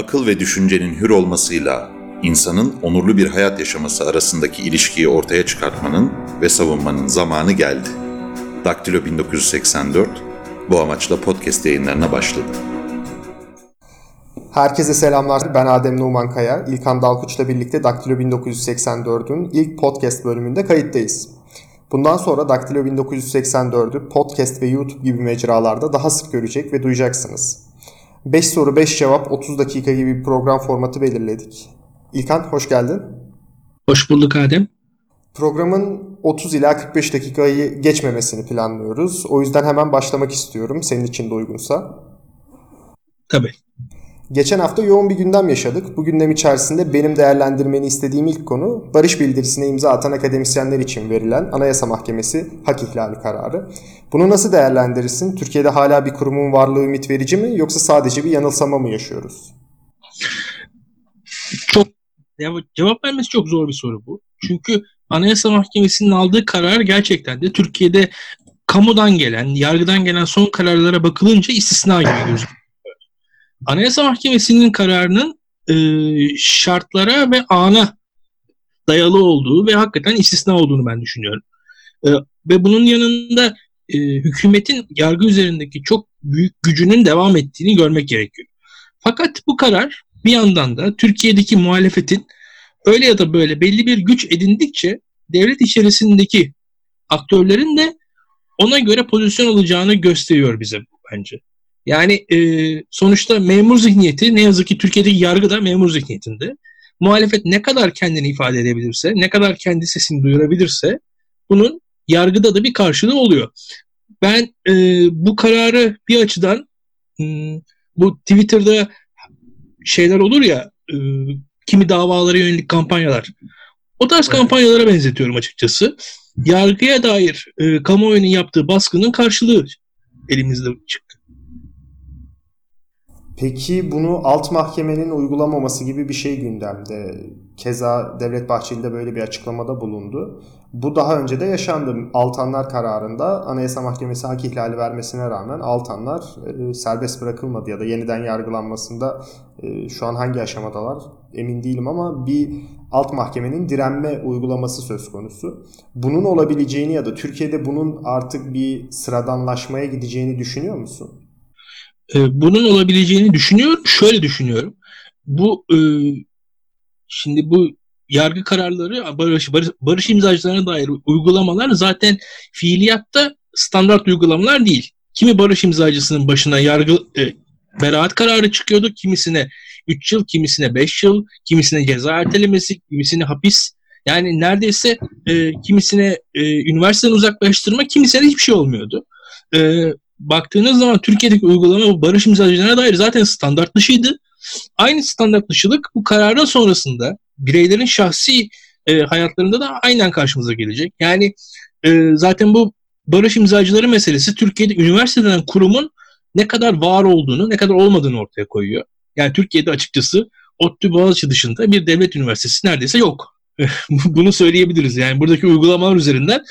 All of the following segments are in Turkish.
akıl ve düşüncenin hür olmasıyla insanın onurlu bir hayat yaşaması arasındaki ilişkiyi ortaya çıkartmanın ve savunmanın zamanı geldi. Daktilo 1984 bu amaçla podcast yayınlarına başladı. Herkese selamlar. Ben Adem Numan Kaya. İlkan Dalkuç'la birlikte Daktilo 1984'ün ilk podcast bölümünde kayıttayız. Bundan sonra Daktilo 1984'ü podcast ve YouTube gibi mecralarda daha sık görecek ve duyacaksınız. 5 soru 5 cevap 30 dakika gibi bir program formatı belirledik. İlkan hoş geldin. Hoş bulduk Adem. Programın 30 ila 45 dakikayı geçmemesini planlıyoruz. O yüzden hemen başlamak istiyorum senin için de uygunsa. Tabii. Geçen hafta yoğun bir gündem yaşadık. Bu gündem içerisinde benim değerlendirmeni istediğim ilk konu barış bildirisine imza atan akademisyenler için verilen Anayasa Mahkemesi hak ihlali kararı. Bunu nasıl değerlendirirsin? Türkiye'de hala bir kurumun varlığı ümit verici mi yoksa sadece bir yanılsama mı yaşıyoruz? Çok cevap vermesi çok zor bir soru bu. Çünkü Anayasa Mahkemesi'nin aldığı karar gerçekten de Türkiye'de kamudan gelen, yargıdan gelen son kararlara bakılınca istisna gibi gözüküyor. Anayasa Mahkemesi'nin kararının e, şartlara ve ana dayalı olduğu ve hakikaten istisna olduğunu ben düşünüyorum. E, ve bunun yanında e, hükümetin yargı üzerindeki çok büyük gücünün devam ettiğini görmek gerekiyor. Fakat bu karar bir yandan da Türkiye'deki muhalefetin öyle ya da böyle belli bir güç edindikçe devlet içerisindeki aktörlerin de ona göre pozisyon alacağını gösteriyor bize bence. Yani e, sonuçta memur zihniyeti ne yazık ki Türkiye'deki yargı da memur zihniyetinde. Muhalefet ne kadar kendini ifade edebilirse, ne kadar kendi sesini duyurabilirse bunun yargıda da bir karşılığı oluyor. Ben e, bu kararı bir açıdan hmm, bu Twitter'da şeyler olur ya e, kimi davalara yönelik kampanyalar. O tarz evet. kampanyalara benzetiyorum açıkçası. Yargıya dair e, kamuoyunun yaptığı baskının karşılığı elimizde. Peki bunu alt mahkemenin uygulamaması gibi bir şey gündemde. Keza Devlet Bahçeli de böyle bir açıklamada bulundu. Bu daha önce de yaşandı. Altanlar kararında Anayasa Mahkemesi hak ihlali vermesine rağmen Altanlar e, serbest bırakılmadı ya da yeniden yargılanmasında e, şu an hangi aşamadalar emin değilim ama bir alt mahkemenin direnme uygulaması söz konusu. Bunun olabileceğini ya da Türkiye'de bunun artık bir sıradanlaşmaya gideceğini düşünüyor musun? E, bunun olabileceğini düşünüyorum. Şöyle düşünüyorum. Bu e, şimdi bu yargı kararları barış, barış, barış imzacılarına dair uygulamalar zaten fiiliyatta standart uygulamalar değil. Kimi barış imzacısının başına yargı e, beraat kararı çıkıyordu. Kimisine 3 yıl, kimisine 5 yıl, kimisine ceza ertelemesi, kimisine hapis. Yani neredeyse e, kimisine e, üniversiteden uzaklaştırma, kimisine hiçbir şey olmuyordu. E, baktığınız zaman Türkiye'deki uygulama barış imzacılarına dair zaten standart dışıydı. Aynı standart dışılık bu kararın sonrasında bireylerin şahsi e, hayatlarında da aynen karşımıza gelecek. Yani e, zaten bu barış imzacıları meselesi Türkiye'de üniversite denen kurumun ne kadar var olduğunu, ne kadar olmadığını ortaya koyuyor. Yani Türkiye'de açıkçası ODTÜ Boğaziçi dışında bir devlet üniversitesi neredeyse yok. Bunu söyleyebiliriz. Yani buradaki uygulamalar üzerinden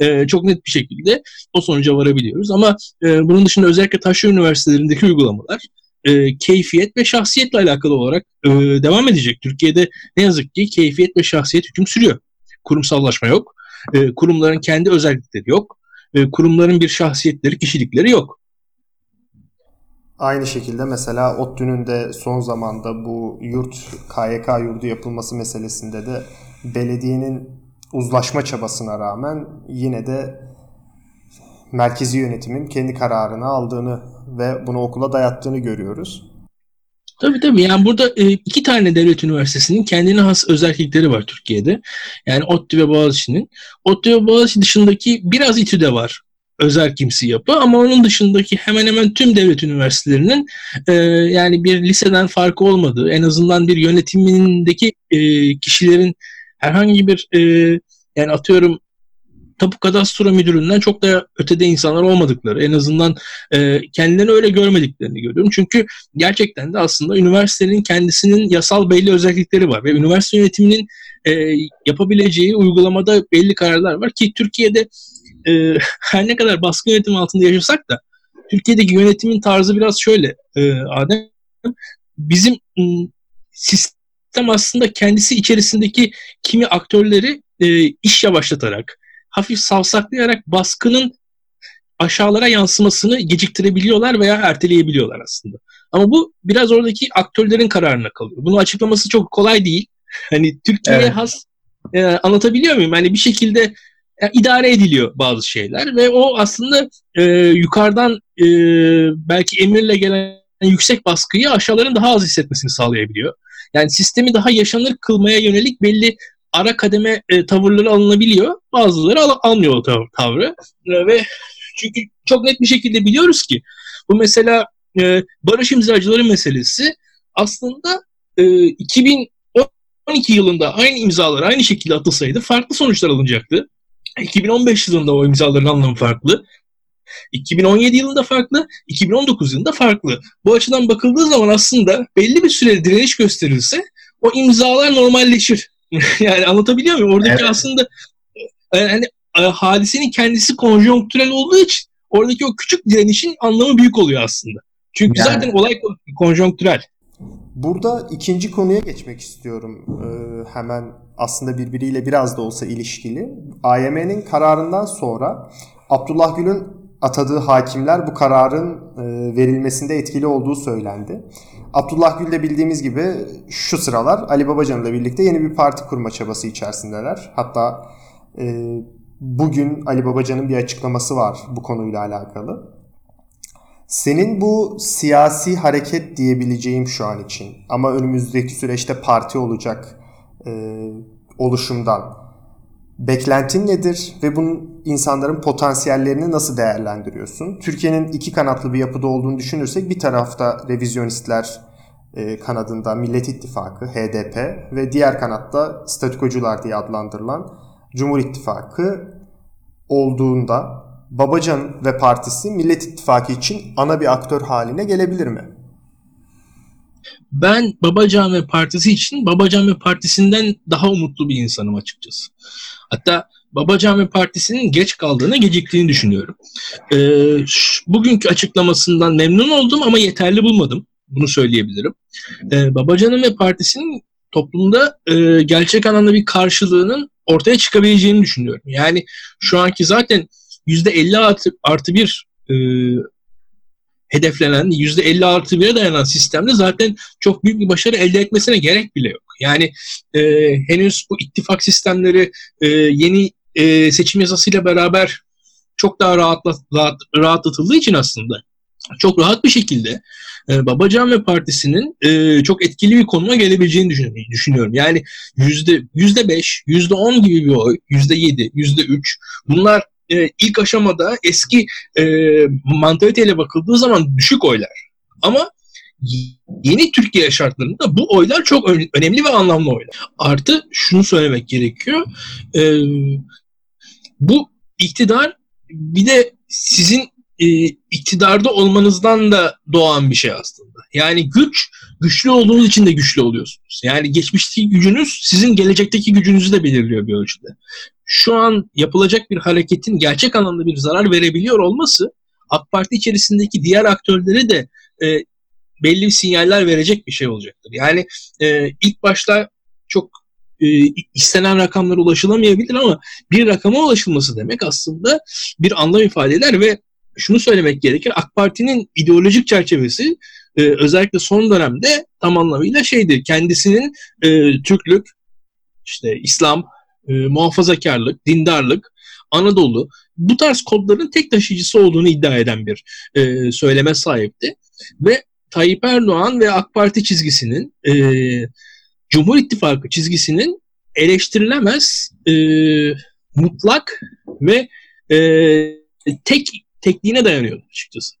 e, çok net bir şekilde o sonuca varabiliyoruz. Ama e, bunun dışında özellikle taşra üniversitelerindeki uygulamalar e, keyfiyet ve şahsiyetle alakalı olarak e, devam edecek. Türkiye'de ne yazık ki keyfiyet ve şahsiyet hüküm sürüyor. Kurumsallaşma yok. E, kurumların kendi özellikleri yok. E, kurumların bir şahsiyetleri, kişilikleri yok. Aynı şekilde mesela ODTÜ'nün de son zamanda bu yurt KYK yurdu yapılması meselesinde de belediyenin uzlaşma çabasına rağmen yine de merkezi yönetimin kendi kararını aldığını ve bunu okula dayattığını görüyoruz. Tabii tabii yani burada e, iki tane devlet üniversitesinin kendine has özellikleri var Türkiye'de. Yani ODTÜ ve Boğaziçi'nin. ODTÜ ve Boğaziçi dışındaki biraz İTÜ'de var özel kimsi yapı ama onun dışındaki hemen hemen tüm devlet üniversitelerinin e, yani bir liseden farkı olmadığı en azından bir yönetimindeki e, kişilerin herhangi bir e, yani atıyorum tapu kadastro müdüründen çok da ötede insanlar olmadıkları en azından e, kendilerini öyle görmediklerini görüyorum. Çünkü gerçekten de aslında üniversitenin kendisinin yasal belli özellikleri var ve üniversite yönetiminin e, yapabileceği uygulamada belli kararlar var ki Türkiye'de e, her ne kadar baskı yönetim altında yaşasak da Türkiye'deki yönetimin tarzı biraz şöyle e, Adem bizim sistem aslında kendisi içerisindeki kimi aktörleri e, iş yavaşlatarak, hafif savsaklayarak baskının aşağılara yansımasını geciktirebiliyorlar veya erteleyebiliyorlar aslında. Ama bu biraz oradaki aktörlerin kararına kalıyor. Bunu açıklaması çok kolay değil. Hani Türkiye'ye Evet. has e, anlatabiliyor muyum? Hani bir şekilde e, idare ediliyor bazı şeyler ve o aslında e, yukarıdan e, belki emirle gelen yüksek baskıyı aşağıların daha az hissetmesini sağlayabiliyor. Yani sistemi daha yaşanır kılmaya yönelik belli ara kademe e, tavırları alınabiliyor. Bazıları al- almıyor o tav- tavrı. E, ve çünkü çok net bir şekilde biliyoruz ki bu mesela e, barış imzacıları meselesi aslında e, 2012 yılında aynı imzalar aynı şekilde atılsaydı farklı sonuçlar alınacaktı. 2015 yılında o imzaların anlamı farklı. 2017 yılında farklı, 2019 yılında farklı. Bu açıdan bakıldığı zaman aslında belli bir süre direniş gösterilse o imzalar normalleşir. yani anlatabiliyor muyum? Oradaki Evet. aslında e, hani e, hadisenin kendisi konjonktürel olduğu için oradaki o küçük direnişin anlamı büyük oluyor aslında. Çünkü Yani- zaten olay kon- konjonktürel. Burada ikinci konuya geçmek istiyorum. Ee, hemen aslında birbiriyle biraz da olsa ilişkili. AYM'nin kararından sonra Abdullah Gül'ün atadığı hakimler bu kararın e, verilmesinde etkili olduğu söylendi. Abdullah Gül de bildiğimiz gibi şu sıralar Ali Babacan'la birlikte yeni bir parti kurma çabası içerisindeler. Hatta e, bugün Ali Babacan'ın bir açıklaması var bu konuyla alakalı. Senin bu siyasi hareket diyebileceğim şu an için ama önümüzdeki süreçte parti olacak e, oluşumdan beklentin nedir ve bunun insanların potansiyellerini nasıl değerlendiriyorsun? Türkiye'nin iki kanatlı bir yapıda olduğunu düşünürsek bir tarafta revizyonistler e, kanadında Millet İttifakı, HDP ve diğer kanatta statükocular diye adlandırılan Cumhur İttifakı olduğunda Babacan ve partisi Millet İttifakı için ana bir aktör haline gelebilir mi? Ben Babacan ve Partisi için Babacan ve Partisi'nden daha umutlu bir insanım açıkçası. Hatta Babacan ve Partisi'nin geç kaldığını, geciktiğini düşünüyorum. Ş- bugünkü açıklamasından memnun oldum ama yeterli bulmadım. Bunu söyleyebilirim. Ee, Babacan'ın ve Partisi'nin toplumda e, gerçek anlamda bir karşılığının ortaya çıkabileceğini düşünüyorum. Yani şu anki zaten %50 artı, artı bir e, hedeflenen %50 artı 1'e dayanan sistemde zaten çok büyük bir başarı elde etmesine gerek bile yok. Yani e, henüz bu ittifak sistemleri e, yeni e, seçim yasasıyla beraber çok daha rahatla, rahat, rahatlatıldığı için aslında çok rahat bir şekilde e, Babacan ve Partisi'nin e, çok etkili bir konuma gelebileceğini düşün- düşünüyorum. Yani yüzde yüzde beş, yüzde on gibi bir oy, yüzde yedi, yüzde üç bunlar e, ilk aşamada eski e, mantaliteyle bakıldığı zaman düşük oylar. Ama yeni Türkiye şartlarında bu oylar çok önemli ve anlamlı oylar. Artı şunu söylemek gerekiyor. E, bu iktidar bir de sizin e, iktidarda olmanızdan da doğan bir şey aslında. Yani güç, güçlü olduğunuz için de güçlü oluyorsunuz. Yani geçmişteki gücünüz sizin gelecekteki gücünüzü de belirliyor bir ölçüde. Şu an yapılacak bir hareketin gerçek anlamda bir zarar verebiliyor olması AK Parti içerisindeki diğer aktörlere de e, belli sinyaller verecek bir şey olacaktır. Yani e, ilk başta çok e, istenen rakamlara ulaşılamayabilir ama bir rakama ulaşılması demek aslında bir anlam ifade eder ve şunu söylemek gerekir. AK Parti'nin ideolojik çerçevesi e, özellikle son dönemde tam anlamıyla şeydi. Kendisinin e, Türklük, işte İslam, e, muhafazakarlık, dindarlık, Anadolu bu tarz kodların tek taşıyıcısı olduğunu iddia eden bir e, söyleme sahipti. Ve Tayyip Erdoğan ve AK Parti çizgisinin e, Cumhur İttifakı çizgisinin eleştirilemez e, mutlak ve e, tek tekliğine dayanıyor açıkçası.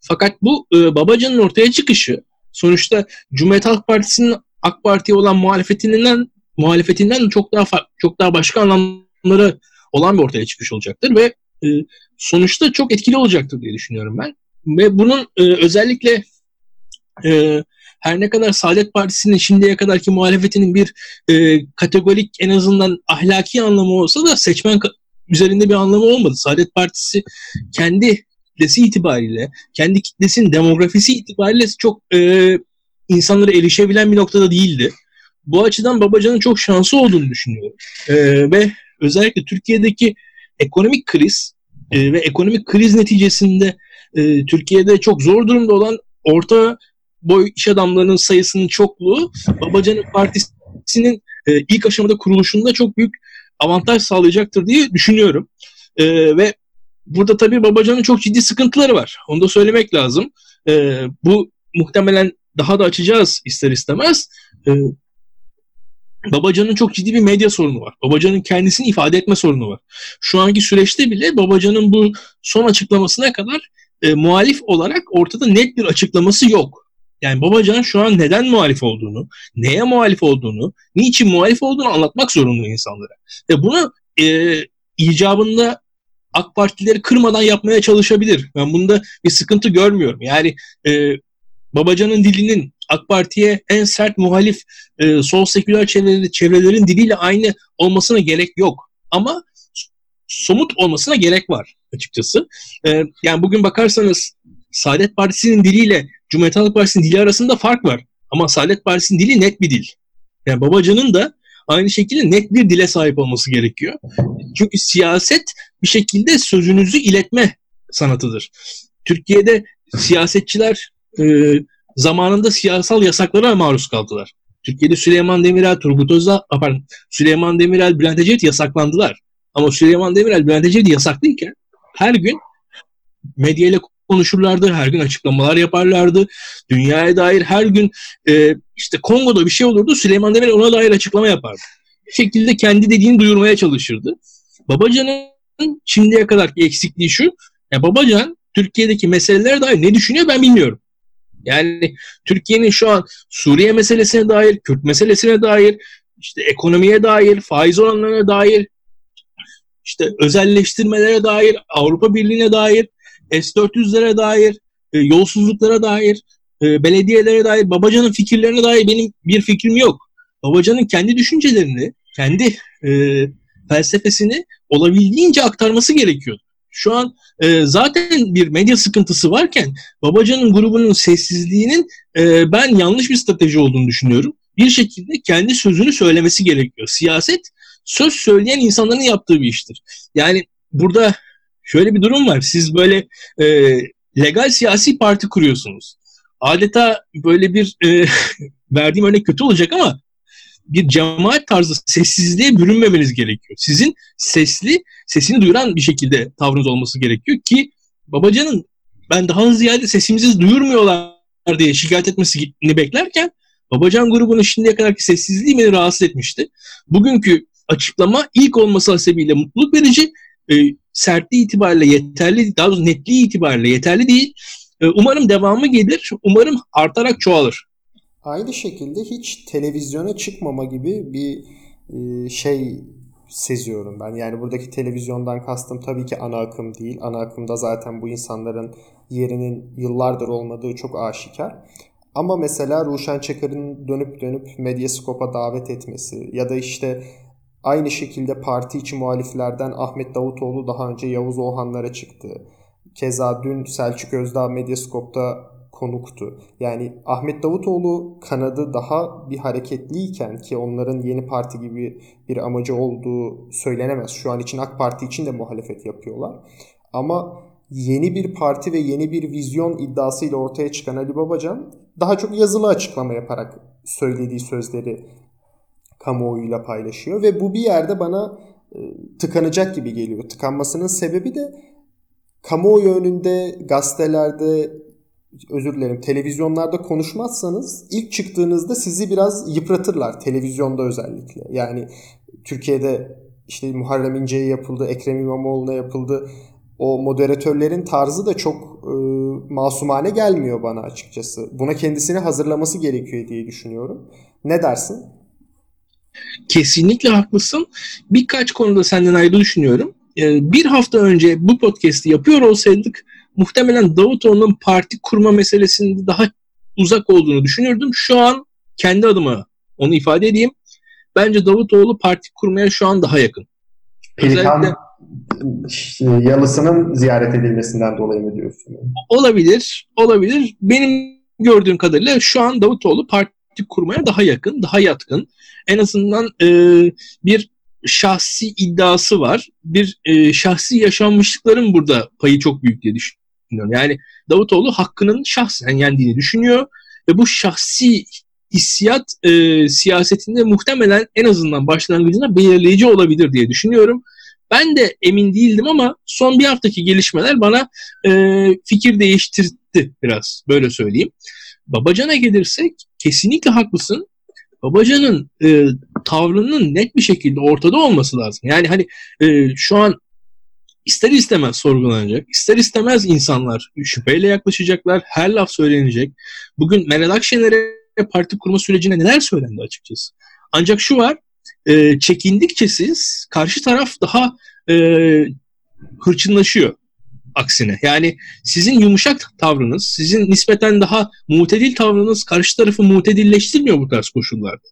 Fakat bu e, Babacan'ın ortaya çıkışı sonuçta Cumhuriyet Halk Partisi'nin AK Parti'ye olan muhalefetinden muhalefetinden çok daha çok daha başka anlamları olan bir ortaya çıkış olacaktır ve e, sonuçta çok etkili olacaktır diye düşünüyorum ben. Ve bunun e, özellikle e, her ne kadar Saadet Partisi'nin şimdiye kadarki muhalefetinin bir e, kategorik en azından ahlaki anlamı olsa da seçmen üzerinde bir anlamı olmadı. Saadet Partisi kendi kitlesi itibariyle, kendi kitlesinin demografisi itibariyle çok e, insanlara erişebilen bir noktada değildi. Bu açıdan Babacan'ın çok şanslı olduğunu düşünüyorum. Ee, ve özellikle Türkiye'deki ekonomik kriz e, ve ekonomik kriz neticesinde e, Türkiye'de çok zor durumda olan orta boy iş adamlarının sayısının çokluğu Babacan'ın partisinin e, ilk aşamada kuruluşunda çok büyük avantaj sağlayacaktır diye düşünüyorum. E, ve burada tabii Babacan'ın çok ciddi sıkıntıları var. Onu da söylemek lazım. E, bu muhtemelen daha da açacağız ister istemez. E, Babacan'ın çok ciddi bir medya sorunu var. Babacan'ın kendisini ifade etme sorunu var. Şu anki süreçte bile Babacan'ın bu son açıklamasına kadar e, muhalif olarak ortada net bir açıklaması yok. Yani Babacan şu an neden muhalif olduğunu, neye muhalif olduğunu, niçin muhalif olduğunu anlatmak zorunda insanlara. Ve bunu e, icabında AK Partileri kırmadan yapmaya çalışabilir. Ben bunda bir sıkıntı görmüyorum. Yani e, Babacan'ın dilinin AK Parti'ye en sert muhalif e, sol seküler çevreleri, çevrelerin diliyle aynı olmasına gerek yok. Ama somut olmasına gerek var açıkçası. E, yani bugün bakarsanız Saadet Partisi'nin diliyle Cumhuriyet Halk Partisi'nin dili arasında fark var. Ama Saadet Partisi'nin dili net bir dil. Yani Babacan'ın da aynı şekilde net bir dile sahip olması gerekiyor. Çünkü siyaset bir şekilde sözünüzü iletme sanatıdır. Türkiye'de siyasetçiler e, zamanında siyasal yasaklara maruz kaldılar. Türkiye'de Süleyman Demirel, Turgut Özal, pardon, Süleyman Demirel, Bülent Ecevit yasaklandılar. Ama Süleyman Demirel, Bülent Ecevit yasaklıyken her gün medyayla konuşurlardı, her gün açıklamalar yaparlardı. Dünyaya dair her gün e, işte Kongo'da bir şey olurdu, Süleyman Demirel ona dair açıklama yapardı. Bir şekilde kendi dediğini duyurmaya çalışırdı. Babacan'ın şimdiye kadarki eksikliği şu, ya Babacan Türkiye'deki meselelere dair ne düşünüyor ben bilmiyorum. Yani Türkiye'nin şu an Suriye meselesine dair, Kürt meselesine dair, işte ekonomiye dair, faiz oranlarına dair, işte özelleştirmelere dair, Avrupa Birliği'ne dair, S-400'lere dair, e, yolsuzluklara dair, e, belediyelere dair, Babacan'ın fikirlerine dair benim bir fikrim yok. Babacan'ın kendi düşüncelerini, kendi e, felsefesini olabildiğince aktarması gerekiyordu. Şu an e, zaten bir medya sıkıntısı varken Babacan'ın grubunun sessizliğinin e, ben yanlış bir strateji olduğunu düşünüyorum. Bir şekilde kendi sözünü söylemesi gerekiyor. Siyaset söz söyleyen insanların yaptığı bir iştir. Yani burada şöyle bir durum var. Siz böyle e, legal siyasi parti kuruyorsunuz. Adeta böyle bir e, verdiğim örnek kötü olacak ama bir cemaat tarzı sessizliğe bürünmemeniz gerekiyor. Sizin sesli, sesini duyuran bir şekilde tavrınız olması gerekiyor ki Babacan'ın ben daha ziyade sesimizi duyurmuyorlar diye şikayet etmesini beklerken Babacan grubunun şimdiye kadarki sessizliği beni rahatsız etmişti. Bugünkü açıklama ilk olması hasebiyle mutluluk verici, e, sertliği itibariyle yeterli, daha doğrusu netliği itibariyle yeterli değil. E, umarım devamı gelir, umarım artarak çoğalır. Aynı şekilde hiç televizyona çıkmama gibi bir e, şey seziyorum ben. Yani buradaki televizyondan kastım tabii ki ana akım değil. Ana akımda zaten bu insanların yerinin yıllardır olmadığı çok aşikar. Ama mesela Ruşen Çakır'ın dönüp dönüp Medyaskop'a davet etmesi ya da işte aynı şekilde parti içi muhaliflerden Ahmet Davutoğlu daha önce Yavuz Oğhanlara çıktı. Keza dün Selçuk Özdağ Medyaskop'ta konuktu. Yani Ahmet Davutoğlu kanadı daha bir hareketliyken ki onların yeni parti gibi bir amacı olduğu söylenemez. Şu an için AK Parti için de muhalefet yapıyorlar. Ama yeni bir parti ve yeni bir vizyon iddiasıyla ortaya çıkan Ali Babacan daha çok yazılı açıklama yaparak söylediği sözleri kamuoyuyla paylaşıyor ve bu bir yerde bana e, tıkanacak gibi geliyor. Tıkanmasının sebebi de kamuoyu önünde, gazetelerde, özür dilerim televizyonlarda konuşmazsanız ilk çıktığınızda sizi biraz yıpratırlar televizyonda özellikle. Yani Türkiye'de işte Muharrem İnce'ye yapıldı, Ekrem İmamoğlu'na yapıldı. O moderatörlerin tarzı da çok e, masumane gelmiyor bana açıkçası. Buna kendisini hazırlaması gerekiyor diye düşünüyorum. Ne dersin? Kesinlikle haklısın. Birkaç konuda senden ayrı düşünüyorum. Ee, bir hafta önce bu podcast'i yapıyor olsaydık muhtemelen Davutoğlu'nun parti kurma meselesinde daha uzak olduğunu düşünürdüm. Şu an kendi adıma onu ifade edeyim. Bence Davutoğlu parti kurmaya şu an daha yakın. Pelikan Özellikle, yalısının ziyaret edilmesinden dolayı mı diyorsun? Olabilir, olabilir. Benim gördüğüm kadarıyla şu an Davutoğlu parti kurmaya daha yakın, daha yatkın. En azından e, bir şahsi iddiası var. Bir e, şahsi yaşanmışlıkların burada payı çok büyük diye düşünüyorum. Yani Davutoğlu hakkının şahsen yendiğini düşünüyor ve bu şahsi hissiyat e, siyasetinde muhtemelen en azından başlangıcında belirleyici olabilir diye düşünüyorum. Ben de emin değildim ama son bir haftaki gelişmeler bana e, fikir değiştirdi biraz böyle söyleyeyim. Babacan'a gelirsek kesinlikle haklısın. Babacan'ın e, tavrının net bir şekilde ortada olması lazım. Yani hani e, şu an ister istemez sorgulanacak, ister istemez insanlar şüpheyle yaklaşacaklar, her laf söylenecek. Bugün Meral Akşener'e parti kurma sürecine neler söylendi açıkçası. Ancak şu var, e, çekindikçe siz karşı taraf daha e, hırçınlaşıyor aksine. Yani sizin yumuşak tavrınız, sizin nispeten daha mutedil tavrınız karşı tarafı mutedilleştirmiyor bu tarz koşullarda.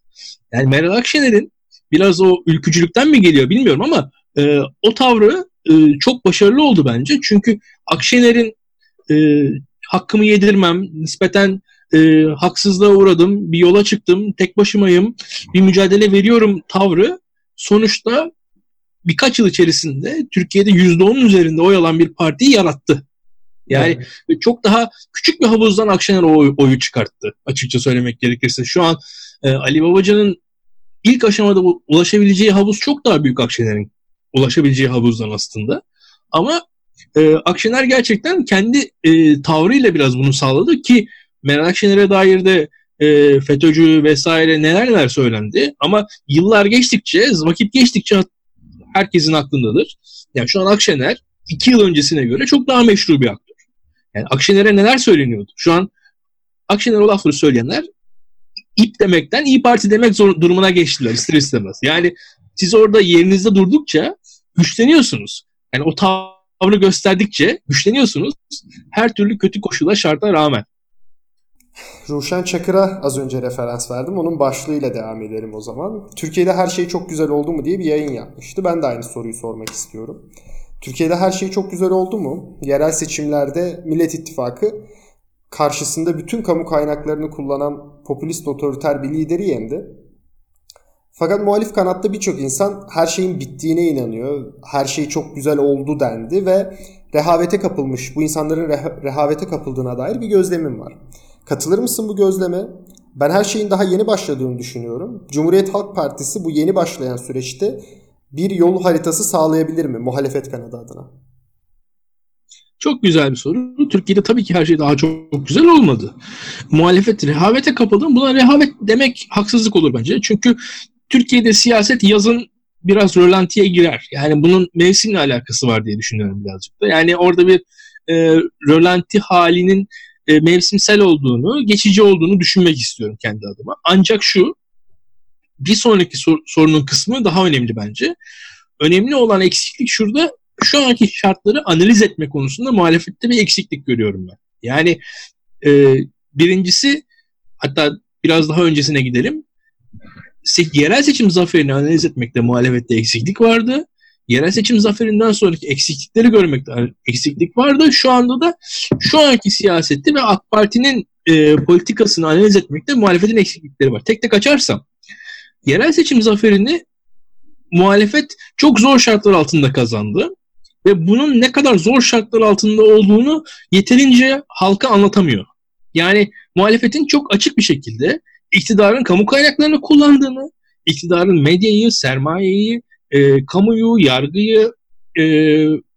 Yani Meral Akşener'in biraz o ülkücülükten mi geliyor bilmiyorum ama e, o tavrı e, çok başarılı oldu bence. Çünkü Akşener'in e, hakkımı yedirmem, nispeten e, haksızlığa uğradım, bir yola çıktım, tek başımayım, bir mücadele veriyorum tavrı sonuçta birkaç yıl içerisinde Türkiye'de %10'un üzerinde oy alan bir partiyi yarattı. Yani evet. çok daha küçük bir havuzdan Akşener oy, oyu çıkarttı açıkça söylemek gerekirse. Şu an e, Ali Babacan'ın ilk aşamada ulaşabileceği havuz çok daha büyük Akşener'in ulaşabileceği havuzdan aslında. Ama e, Akşener gerçekten kendi e, tavrıyla biraz bunu sağladı ki Meral Akşener'e dair de e, FETÖ'cü vesaire neler neler söylendi. Ama yıllar geçtikçe, vakit geçtikçe herkesin aklındadır. Yani şu an Akşener iki yıl öncesine göre çok daha meşru bir aktör. Yani Akşener'e neler söyleniyordu? Şu an Akşener o lafları söyleyenler ip demekten iyi Parti demek zor, durumuna geçtiler ister istemez. Yani siz orada yerinizde durdukça güçleniyorsunuz. Yani o tavrı gösterdikçe güçleniyorsunuz. Her türlü kötü koşula şarta rağmen. Ruşen Çakır'a az önce referans verdim. Onun başlığıyla devam edelim o zaman. Türkiye'de her şey çok güzel oldu mu diye bir yayın yapmıştı. Ben de aynı soruyu sormak istiyorum. Türkiye'de her şey çok güzel oldu mu? Yerel seçimlerde Millet İttifakı karşısında bütün kamu kaynaklarını kullanan popülist otoriter bir lideri yendi. Fakat muhalif kanatta birçok insan her şeyin bittiğine inanıyor. Her şey çok güzel oldu dendi ve rehavete kapılmış, bu insanların reha- rehavete kapıldığına dair bir gözlemim var. Katılır mısın bu gözleme? Ben her şeyin daha yeni başladığını düşünüyorum. Cumhuriyet Halk Partisi bu yeni başlayan süreçte bir yol haritası sağlayabilir mi muhalefet kanadı adına? Çok güzel bir soru. Türkiye'de tabii ki her şey daha çok güzel olmadı. Muhalefet rehavete kapıldı. Buna rehavet demek haksızlık olur bence. Çünkü Türkiye'de siyaset yazın biraz rölantiye girer. Yani bunun mevsimle alakası var diye düşünüyorum birazcık da. Yani orada bir e, rölanti halinin e, mevsimsel olduğunu, geçici olduğunu düşünmek istiyorum kendi adıma. Ancak şu, bir sonraki sor, sorunun kısmı daha önemli bence. Önemli olan eksiklik şurada, şu anki şartları analiz etme konusunda muhalefette bir eksiklik görüyorum ben. Yani e, birincisi, hatta biraz daha öncesine gidelim. Yerel seçim zaferini analiz etmekte muhalefette eksiklik vardı yerel seçim zaferinden sonraki eksiklikleri görmekte eksiklik vardı. Şu anda da şu anki siyasette ve AK Parti'nin e, politikasını analiz etmekte muhalefetin eksiklikleri var. Tek tek açarsam yerel seçim zaferini muhalefet çok zor şartlar altında kazandı ve bunun ne kadar zor şartlar altında olduğunu yeterince halka anlatamıyor. Yani muhalefetin çok açık bir şekilde iktidarın kamu kaynaklarını kullandığını, iktidarın medyayı, sermayeyi, e, kamuyu, yargıyı, e,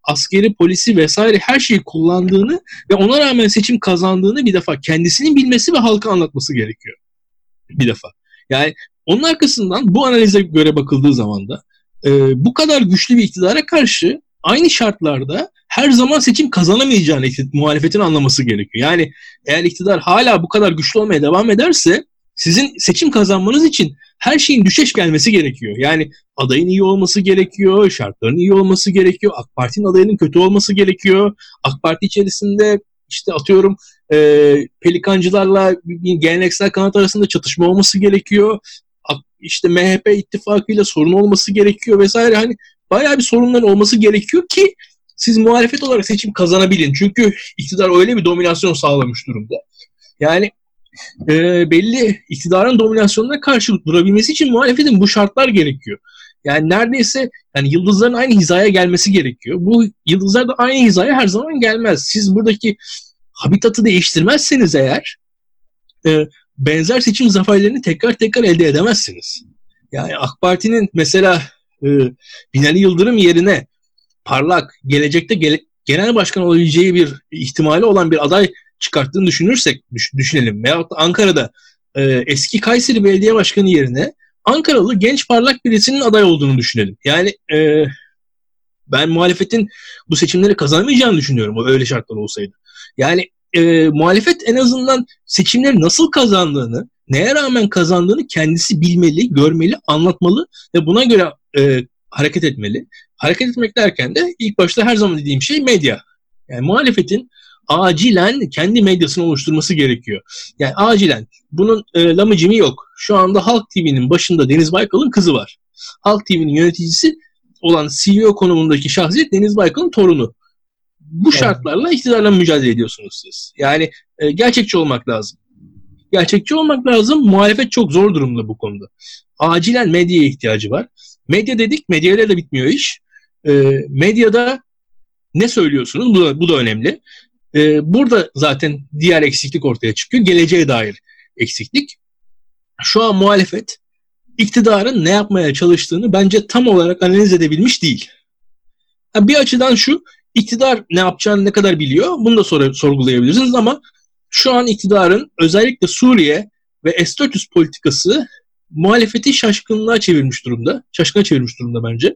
askeri, polisi vesaire her şeyi kullandığını ve ona rağmen seçim kazandığını bir defa kendisinin bilmesi ve halka anlatması gerekiyor. Bir defa. Yani onun arkasından bu analize göre bakıldığı zaman da e, bu kadar güçlü bir iktidara karşı aynı şartlarda her zaman seçim kazanamayacağını muhalefetin anlaması gerekiyor. Yani eğer iktidar hala bu kadar güçlü olmaya devam ederse sizin seçim kazanmanız için her şeyin düşeş gelmesi gerekiyor. Yani adayın iyi olması gerekiyor, şartların iyi olması gerekiyor, AK Parti'nin adayının kötü olması gerekiyor. AK Parti içerisinde işte atıyorum e, pelikancılarla geleneksel kanat arasında çatışma olması gerekiyor. İşte MHP ittifakıyla sorun olması gerekiyor vesaire. Hani bayağı bir sorunların olması gerekiyor ki siz muhalefet olarak seçim kazanabilin. Çünkü iktidar öyle bir dominasyon sağlamış durumda. Yani e, belli iktidarın dominasyonuna karşı durabilmesi için muhalefetin bu şartlar gerekiyor. Yani neredeyse yani yıldızların aynı hizaya gelmesi gerekiyor. Bu yıldızlar da aynı hizaya her zaman gelmez. Siz buradaki habitatı değiştirmezseniz eğer e, benzer seçim zaferlerini tekrar tekrar elde edemezsiniz. Yani AK Parti'nin mesela e, Binali Yıldırım yerine parlak, gelecekte gele, genel başkan olabileceği bir ihtimali olan bir aday çıkarttığını düşünürsek düş, düşünelim. Veyahut da Ankara'da e, eski Kayseri Belediye Başkanı yerine Ankaralı genç parlak birisinin aday olduğunu düşünelim. Yani e, ben muhalefetin bu seçimleri kazanamayacağını düşünüyorum öyle şartlar olsaydı. Yani e, muhalefet en azından seçimleri nasıl kazandığını, neye rağmen kazandığını kendisi bilmeli, görmeli, anlatmalı ve buna göre e, hareket etmeli. Hareket etmek derken de ilk başta her zaman dediğim şey medya. Yani muhalefetin acilen kendi medyasını oluşturması gerekiyor. Yani acilen. Bunun e, lamıcımı yok. Şu anda Halk TV'nin başında Deniz Baykal'ın kızı var. Halk TV'nin yöneticisi olan CEO konumundaki şahsiyet Deniz Baykal'ın torunu. Bu evet. şartlarla iktidarla mücadele ediyorsunuz siz. Yani e, gerçekçi olmak lazım. Gerçekçi olmak lazım. Muhalefet çok zor durumda bu konuda. Acilen medyaya ihtiyacı var. Medya dedik, medyayla da bitmiyor iş. E, medyada ne söylüyorsunuz? Bu da, bu da önemli. E, burada zaten diğer eksiklik ortaya çıkıyor. Geleceğe dair eksiklik. Şu an muhalefet iktidarın ne yapmaya çalıştığını bence tam olarak analiz edebilmiş değil. bir açıdan şu, iktidar ne yapacağını ne kadar biliyor bunu da sor sorgulayabilirsiniz ama şu an iktidarın özellikle Suriye ve S-400 politikası muhalefeti şaşkınlığa çevirmiş durumda. Şaşkına çevirmiş durumda bence.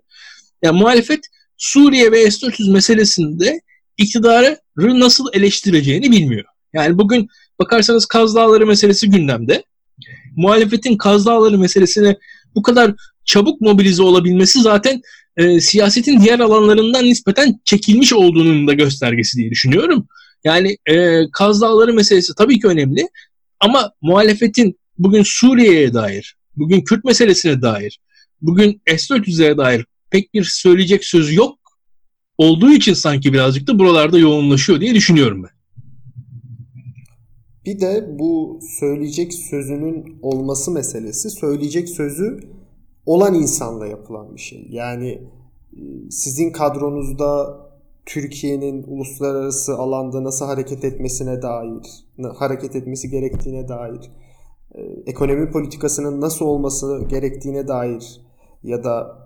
Yani muhalefet Suriye ve S-400 meselesinde iktidarı nasıl eleştireceğini bilmiyor. Yani bugün bakarsanız Kaz Dağları meselesi gündemde. Muhalefetin Kaz Dağları meselesine bu kadar çabuk mobilize olabilmesi zaten e, siyasetin diğer alanlarından nispeten çekilmiş olduğunun da göstergesi diye düşünüyorum. Yani e, Kaz Dağları meselesi tabii ki önemli ama muhalefetin bugün Suriye'ye dair, bugün Kürt meselesine dair, bugün S-400'e dair pek bir söyleyecek sözü yok olduğu için sanki birazcık da buralarda yoğunlaşıyor diye düşünüyorum ben. Bir de bu söyleyecek sözünün olması meselesi söyleyecek sözü olan insanla yapılan bir şey. Yani e, sizin kadronuzda Türkiye'nin uluslararası alanda nasıl hareket etmesine dair, hareket etmesi gerektiğine dair, e, ekonomi politikasının nasıl olması gerektiğine dair ya da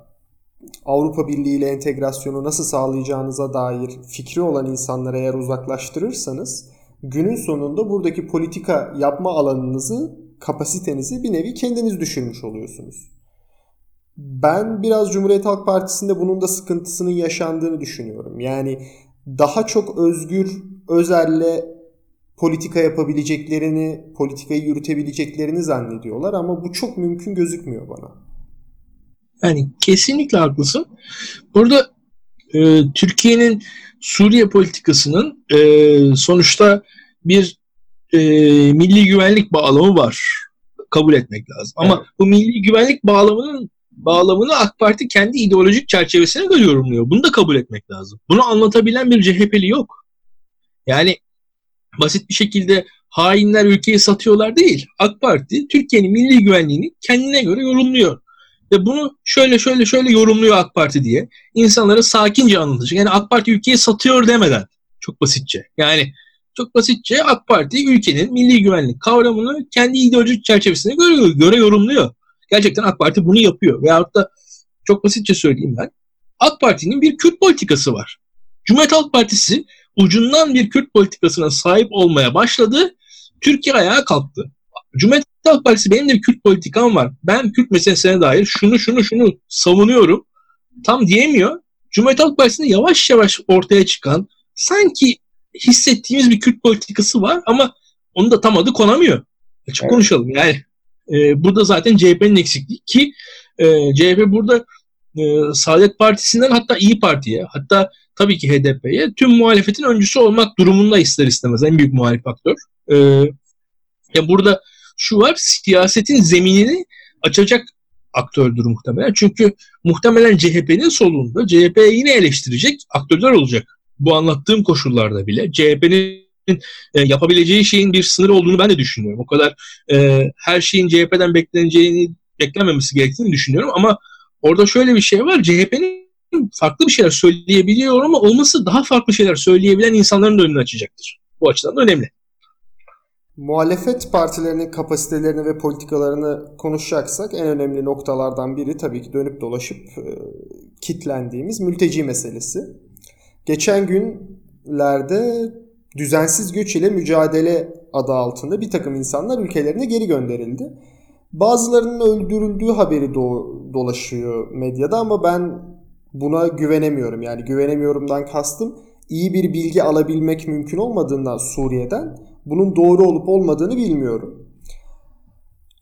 Avrupa Birliği ile entegrasyonu nasıl sağlayacağınıza dair fikri olan insanları eğer uzaklaştırırsanız günün sonunda buradaki politika yapma alanınızı, kapasitenizi bir nevi kendiniz düşürmüş oluyorsunuz. Ben biraz Cumhuriyet Halk Partisi'nde bunun da sıkıntısının yaşandığını düşünüyorum. Yani daha çok özgür, özelle politika yapabileceklerini, politikayı yürütebileceklerini zannediyorlar ama bu çok mümkün gözükmüyor bana. Yani kesinlikle haklısın. Burada e, Türkiye'nin Suriye politikasının e, sonuçta bir e, milli güvenlik bağlamı var. Kabul etmek lazım. Ama evet. bu milli güvenlik bağlamının bağlamını AK Parti kendi ideolojik çerçevesine göre yorumluyor. Bunu da kabul etmek lazım. Bunu anlatabilen bir CHP'li yok. Yani basit bir şekilde hainler ülkeyi satıyorlar değil. AK Parti Türkiye'nin milli güvenliğini kendine göre yorumluyor. Ve bunu şöyle şöyle şöyle yorumluyor AK Parti diye. insanlara sakince anlatacak. Yani AK Parti ülkeyi satıyor demeden. Çok basitçe. Yani çok basitçe AK Parti ülkenin milli güvenlik kavramını kendi ideolojik çerçevesine göre, göre yorumluyor. Gerçekten AK Parti bunu yapıyor. Veyahut da çok basitçe söyleyeyim ben. AK Parti'nin bir Kürt politikası var. Cumhuriyet Halk Partisi ucundan bir Kürt politikasına sahip olmaya başladı. Türkiye ayağa kalktı. Cumhuriyet Halk Partisi benim de bir Kürt politikam var. Ben Kürt meselesine dair şunu şunu şunu savunuyorum. Tam diyemiyor. Cumhuriyet Halk Partisi'nde yavaş yavaş ortaya çıkan sanki hissettiğimiz bir Kürt politikası var ama onu da tam adı konamıyor. Açık evet. konuşalım yani. E, burada zaten CHP'nin eksikliği ki e, CHP burada e, Saadet Partisi'nden hatta İyi Parti'ye hatta tabii ki HDP'ye tüm muhalefetin öncüsü olmak durumunda ister istemez en büyük muhalif faktör. E, ya burada şu var siyasetin zeminini açacak aktördür muhtemelen. Çünkü muhtemelen CHP'nin solunda CHP'yi yine eleştirecek aktörler olacak. Bu anlattığım koşullarda bile CHP'nin e, yapabileceği şeyin bir sınır olduğunu ben de düşünüyorum. O kadar e, her şeyin CHP'den bekleneceğini beklenmemesi gerektiğini düşünüyorum ama orada şöyle bir şey var. CHP'nin farklı bir şeyler söyleyebiliyor ama olması daha farklı şeyler söyleyebilen insanların da önünü açacaktır. Bu açıdan da önemli. Muhalefet partilerinin kapasitelerini ve politikalarını konuşacaksak en önemli noktalardan biri tabii ki dönüp dolaşıp e, kitlendiğimiz mülteci meselesi. Geçen günlerde düzensiz göç ile mücadele adı altında bir takım insanlar ülkelerine geri gönderildi. Bazılarının öldürüldüğü haberi do- dolaşıyor medyada ama ben buna güvenemiyorum. Yani güvenemiyorumdan kastım iyi bir bilgi alabilmek mümkün olmadığından Suriye'den bunun doğru olup olmadığını bilmiyorum.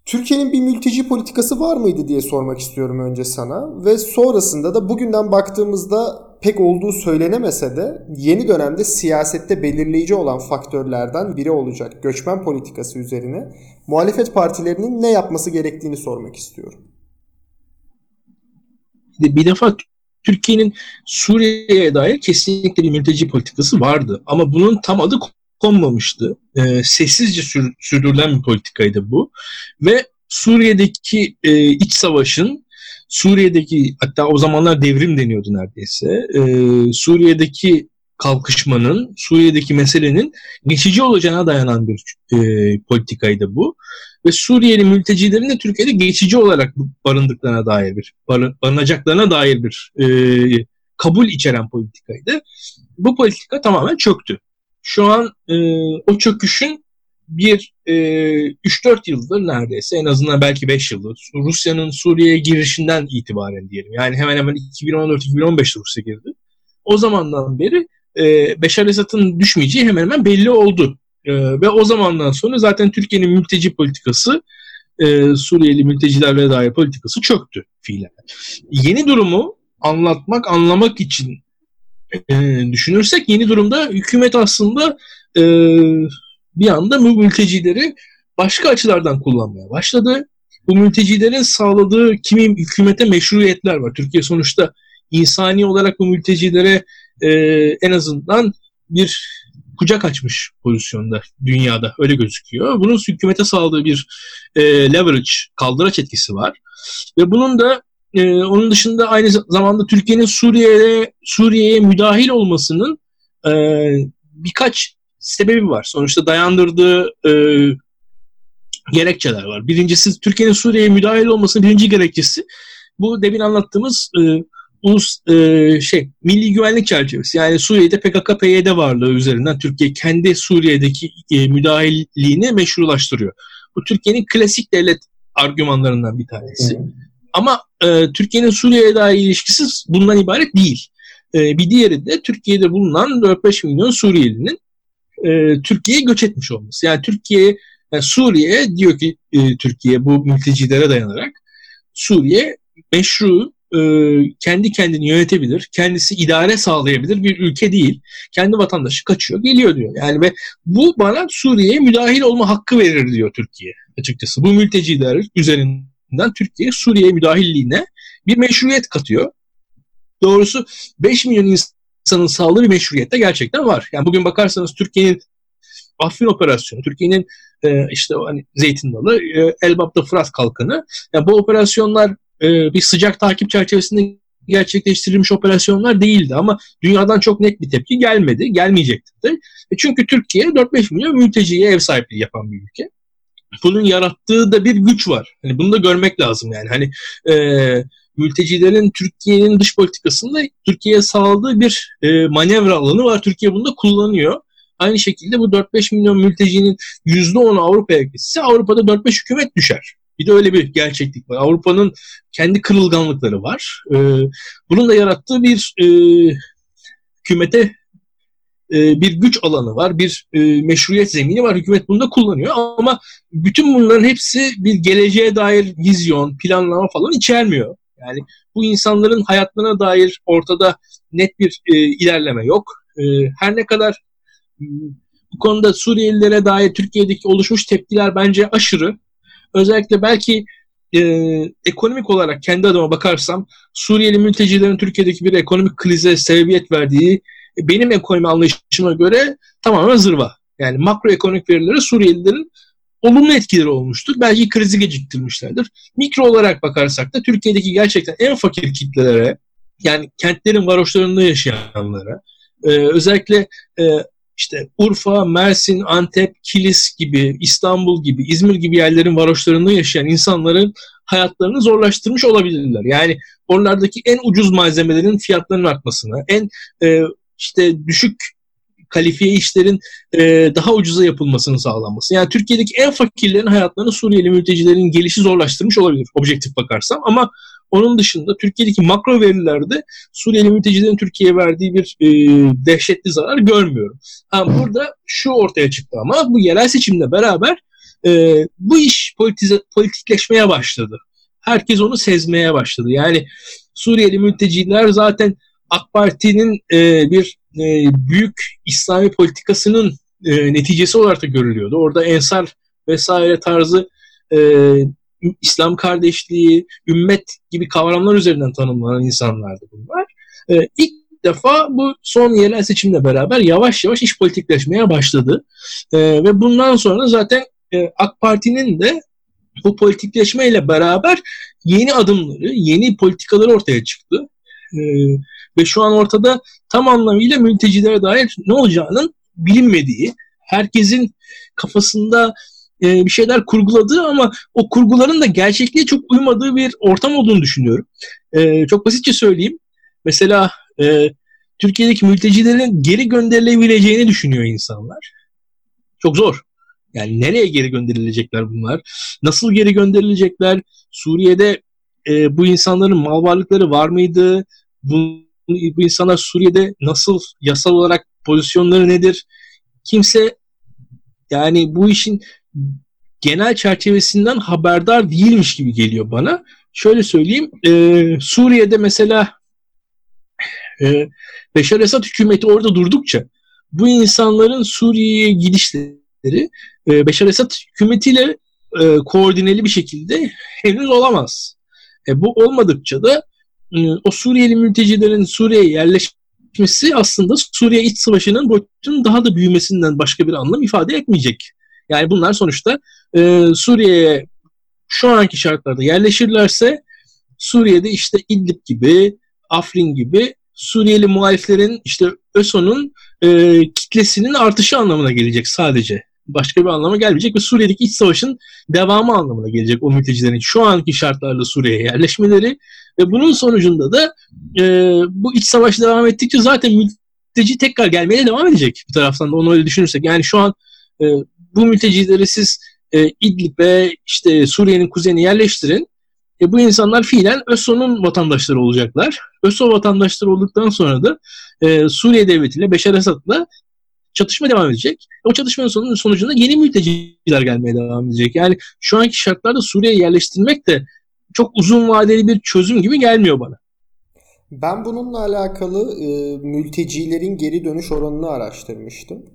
Türkiye'nin bir mülteci politikası var mıydı diye sormak istiyorum önce sana ve sonrasında da bugünden baktığımızda pek olduğu söylenemese de yeni dönemde siyasette belirleyici olan faktörlerden biri olacak göçmen politikası üzerine muhalefet partilerinin ne yapması gerektiğini sormak istiyorum. Bir defa Türkiye'nin Suriye'ye dair kesinlikle bir mülteci politikası vardı. Ama bunun tam adı konmamıştı. E, sessizce sür, sürdürülen bir politikaydı bu. Ve Suriye'deki e, iç savaşın Suriye'deki hatta o zamanlar devrim deniyordu neredeyse. E, Suriye'deki kalkışmanın, Suriye'deki meselenin geçici olacağına dayanan bir e, politikaydı bu. Ve Suriyeli mültecilerin de Türkiye'de geçici olarak barındıklarına dair bir, barınacaklarına dair bir e, kabul içeren politikaydı. Bu politika tamamen çöktü. Şu an e, o çöküşün bir e, 3-4 yıldır neredeyse en azından belki 5 yıldır Rusya'nın Suriye'ye girişinden itibaren diyelim. Yani hemen hemen 2014-2015'te Rusya girdi. O zamandan beri e, Beşar Esad'ın düşmeyeceği hemen hemen belli oldu. E, ve o zamandan sonra zaten Türkiye'nin mülteci politikası e, Suriyeli mültecilerle dair politikası çöktü fiilen. Yeni durumu anlatmak, anlamak için e, düşünürsek yeni durumda hükümet aslında e, bir anda bu mültecileri başka açılardan kullanmaya başladı. Bu mültecilerin sağladığı kimi hükümete meşruiyetler var. Türkiye sonuçta insani olarak bu mültecilere e, en azından bir kucak açmış pozisyonda dünyada öyle gözüküyor. Bunun hükümete sağladığı bir e, leverage, kaldıraç etkisi var. Ve bunun da e, onun dışında aynı zamanda Türkiye'nin Suriye'ye Suriye'ye müdahil olmasının e, birkaç sebebi var. Sonuçta dayandırdığı e, gerekçeler var. Birincisi Türkiye'nin Suriye'ye müdahil olmasının birinci gerekçesi bu demin anlattığımız e, ulus e, şey milli güvenlik çerçevesi. Yani Suriye'de PKK-PYD varlığı üzerinden Türkiye kendi Suriye'deki e, müdahilliğini meşrulaştırıyor. Bu Türkiye'nin klasik devlet argümanlarından bir tanesi. Hı. Ama e, Türkiye'nin Suriye'ye dair ilişkisi bundan ibaret değil. E, bir diğeri de Türkiye'de bulunan 4-5 milyon Suriyelinin e, Türkiye'ye göç etmiş olması. Yani Türkiye, yani Suriye diyor ki e, Türkiye bu mültecilere dayanarak Suriye meşru e, kendi kendini yönetebilir, kendisi idare sağlayabilir bir ülke değil. Kendi vatandaşı kaçıyor, geliyor diyor. Yani ve bu bana Suriye'ye müdahil olma hakkı verir diyor Türkiye açıkçası. Bu mülteciler üzerinden Türkiye Suriye müdahilliğine bir meşruiyet katıyor. Doğrusu 5 milyon insanın sağladığı bir meşruiyet de gerçekten var. Yani bugün bakarsanız Türkiye'nin Afrin operasyonu, Türkiye'nin e, işte hani Zeytin Dalı, e, Elbap'ta Fırat Kalkanı. Yani bu operasyonlar e, bir sıcak takip çerçevesinde gerçekleştirilmiş operasyonlar değildi ama dünyadan çok net bir tepki gelmedi, gelmeyecekti. E çünkü Türkiye 4-5 milyon mülteciye ev sahipliği yapan bir ülke. Bunun yarattığı da bir güç var. Hani bunu da görmek lazım yani. Hani e, mültecilerin Türkiye'nin dış politikasında Türkiye'ye sağladığı bir e, manevra alanı var. Türkiye bunu da kullanıyor. Aynı şekilde bu 4-5 milyon mültecinin %10'u Avrupa'ya gitse Avrupa'da 4-5 hükümet düşer. Bir de öyle bir gerçeklik var. Avrupa'nın kendi kırılganlıkları var. E, bunun da yarattığı bir e, hükümete e, bir güç alanı var, bir e, meşruiyet zemini var. Hükümet bunu da kullanıyor ama bütün bunların hepsi bir geleceğe dair vizyon, planlama falan içermiyor. Yani bu insanların hayatlarına dair ortada net bir e, ilerleme yok. Her ne kadar bu konuda Suriyelilere dair Türkiye'deki oluşmuş tepkiler bence aşırı. Özellikle belki e, ekonomik olarak kendi adıma bakarsam Suriyeli mültecilerin Türkiye'deki bir ekonomik krize sebebiyet verdiği benim ekonomi anlayışıma göre tamamen zırva. Yani makroekonomik verilere Suriyelilerin olumlu etkileri olmuştur. Belki krizi geciktirmişlerdir. Mikro olarak bakarsak da Türkiye'deki gerçekten en fakir kitlelere yani kentlerin varoşlarında yaşayanlara e, özellikle e, işte Urfa, Mersin, Antep, Kilis gibi, İstanbul gibi, İzmir gibi yerlerin varoşlarında yaşayan insanların hayatlarını zorlaştırmış olabilirler. Yani oralardaki en ucuz malzemelerin fiyatlarının artmasına, en e, işte düşük kalifiye işlerin e, daha ucuza yapılmasını sağlanması. Yani Türkiye'deki en fakirlerin hayatlarını Suriyeli mültecilerin gelişi zorlaştırmış olabilir objektif bakarsam ama onun dışında Türkiye'deki makro verilerde Suriyeli mültecilerin Türkiye'ye verdiği bir e, dehşetli zarar görmüyorum. Ha, burada şu ortaya çıktı ama bu yerel seçimle beraber e, bu iş politize, politikleşmeye başladı. Herkes onu sezmeye başladı. Yani Suriyeli mülteciler zaten AK Parti'nin e, bir e, büyük İslami politikasının e, neticesi olarak da görülüyordu. Orada ensar vesaire tarzı e, İslam kardeşliği, ümmet gibi kavramlar üzerinden tanımlanan insanlardı bunlar. E, ilk defa bu son yerel seçimle beraber yavaş yavaş iş politikleşmeye başladı. E, ve bundan sonra zaten e, AK Parti'nin de bu politikleşmeyle beraber yeni adımları, yeni politikaları ortaya çıktı. E, ve şu an ortada tam anlamıyla mültecilere dair ne olacağının bilinmediği, herkesin kafasında e, bir şeyler kurguladığı ama o kurguların da gerçekliğe çok uymadığı bir ortam olduğunu düşünüyorum. E, çok basitçe söyleyeyim. Mesela e, Türkiye'deki mültecilerin geri gönderilebileceğini düşünüyor insanlar. Çok zor. Yani nereye geri gönderilecekler bunlar? Nasıl geri gönderilecekler? Suriye'de e, bu insanların mal varlıkları var mıydı? Bu, bu insanlar Suriye'de nasıl yasal olarak pozisyonları nedir? Kimse yani bu işin genel çerçevesinden haberdar değilmiş gibi geliyor bana. Şöyle söyleyeyim, e, Suriye'de mesela e, Beşar Esad hükümeti orada durdukça bu insanların Suriye'ye gidişleri e, Beşar Esad hükümetiyle e, koordineli bir şekilde henüz olamaz. E, bu olmadıkça da o Suriyeli mültecilerin Suriye'ye yerleşmesi aslında Suriye iç savaşının boyutunun daha da büyümesinden başka bir anlam ifade etmeyecek. Yani bunlar sonuçta e, Suriye'ye şu anki şartlarda yerleşirlerse Suriye'de işte İdlib gibi, Afrin gibi Suriyeli muhaliflerin işte ÖSO'nun e, kitlesinin artışı anlamına gelecek sadece. Başka bir anlama gelmeyecek ve Suriye'deki iç savaşın devamı anlamına gelecek o mültecilerin şu anki şartlarda Suriye'ye yerleşmeleri ve bunun sonucunda da e, bu iç savaş devam ettikçe zaten mülteci tekrar gelmeye devam edecek bir taraftan da onu öyle düşünürsek. Yani şu an e, bu mültecileri siz e, İdlib'e işte Suriye'nin kuzeyine yerleştirin. E, bu insanlar fiilen ÖSO'nun vatandaşları olacaklar. ÖSO vatandaşları olduktan sonra da e, Suriye devletiyle Beşar Esad'la çatışma devam edecek. O çatışmanın sonucunda yeni mülteciler gelmeye devam edecek. Yani şu anki şartlarda Suriye'ye yerleştirmek de çok uzun vadeli bir çözüm gibi gelmiyor bana. Ben bununla alakalı e, mültecilerin geri dönüş oranını araştırmıştım.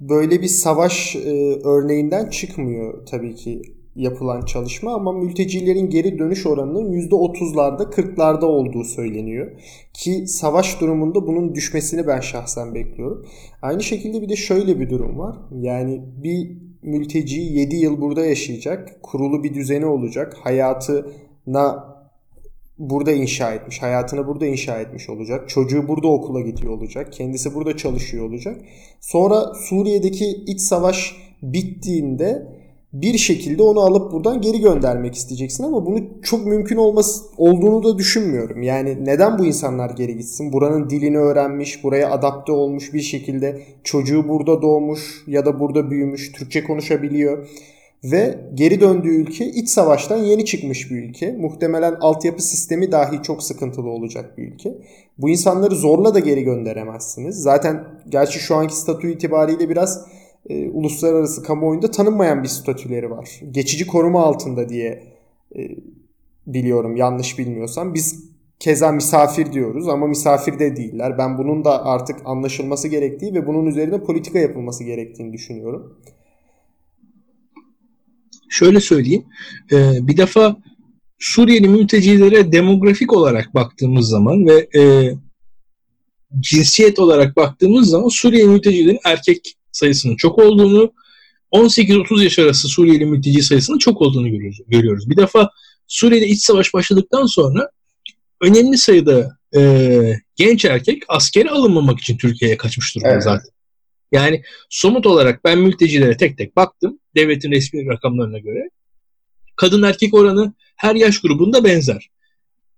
Böyle bir savaş e, örneğinden çıkmıyor tabii ki yapılan çalışma ama mültecilerin geri dönüş oranının %30'larda 40'larda olduğu söyleniyor. Ki savaş durumunda bunun düşmesini ben şahsen bekliyorum. Aynı şekilde bir de şöyle bir durum var. Yani bir mülteci 7 yıl burada yaşayacak. Kurulu bir düzeni olacak. Hayatına burada inşa etmiş. Hayatını burada inşa etmiş olacak. Çocuğu burada okula gidiyor olacak. Kendisi burada çalışıyor olacak. Sonra Suriye'deki iç savaş bittiğinde bir şekilde onu alıp buradan geri göndermek isteyeceksin ama bunu çok mümkün olması olduğunu da düşünmüyorum. Yani neden bu insanlar geri gitsin? Buranın dilini öğrenmiş, buraya adapte olmuş bir şekilde çocuğu burada doğmuş ya da burada büyümüş, Türkçe konuşabiliyor ve geri döndüğü ülke iç savaştan yeni çıkmış bir ülke. Muhtemelen altyapı sistemi dahi çok sıkıntılı olacak bir ülke. Bu insanları zorla da geri gönderemezsiniz. Zaten gerçi şu anki statü itibariyle biraz e, uluslararası kamuoyunda tanınmayan bir statüleri var. Geçici koruma altında diye e, biliyorum yanlış bilmiyorsam. Biz keza misafir diyoruz ama misafir de değiller. Ben bunun da artık anlaşılması gerektiği ve bunun üzerine politika yapılması gerektiğini düşünüyorum. Şöyle söyleyeyim. E, bir defa Suriyeli mültecilere demografik olarak baktığımız zaman ve e, cinsiyet olarak baktığımız zaman Suriye mültecilerin erkek sayısının çok olduğunu, 18-30 yaş arası Suriyeli mülteci sayısının çok olduğunu görüyoruz. Bir defa Suriye'de iç savaş başladıktan sonra önemli sayıda e, genç erkek askere alınmamak için Türkiye'ye kaçmış durumda evet. zaten. Yani somut olarak ben mültecilere tek tek baktım devletin resmi rakamlarına göre. Kadın erkek oranı her yaş grubunda benzer.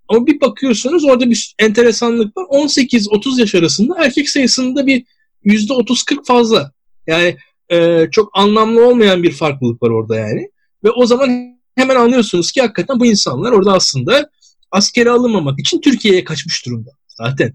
Ama bir bakıyorsunuz orada bir enteresanlık var. 18-30 yaş arasında erkek sayısında bir %30-40 fazla. Yani e, çok anlamlı olmayan bir farklılık var orada yani. Ve o zaman hemen anlıyorsunuz ki hakikaten bu insanlar orada aslında askere alınmamak için Türkiye'ye kaçmış durumda. Zaten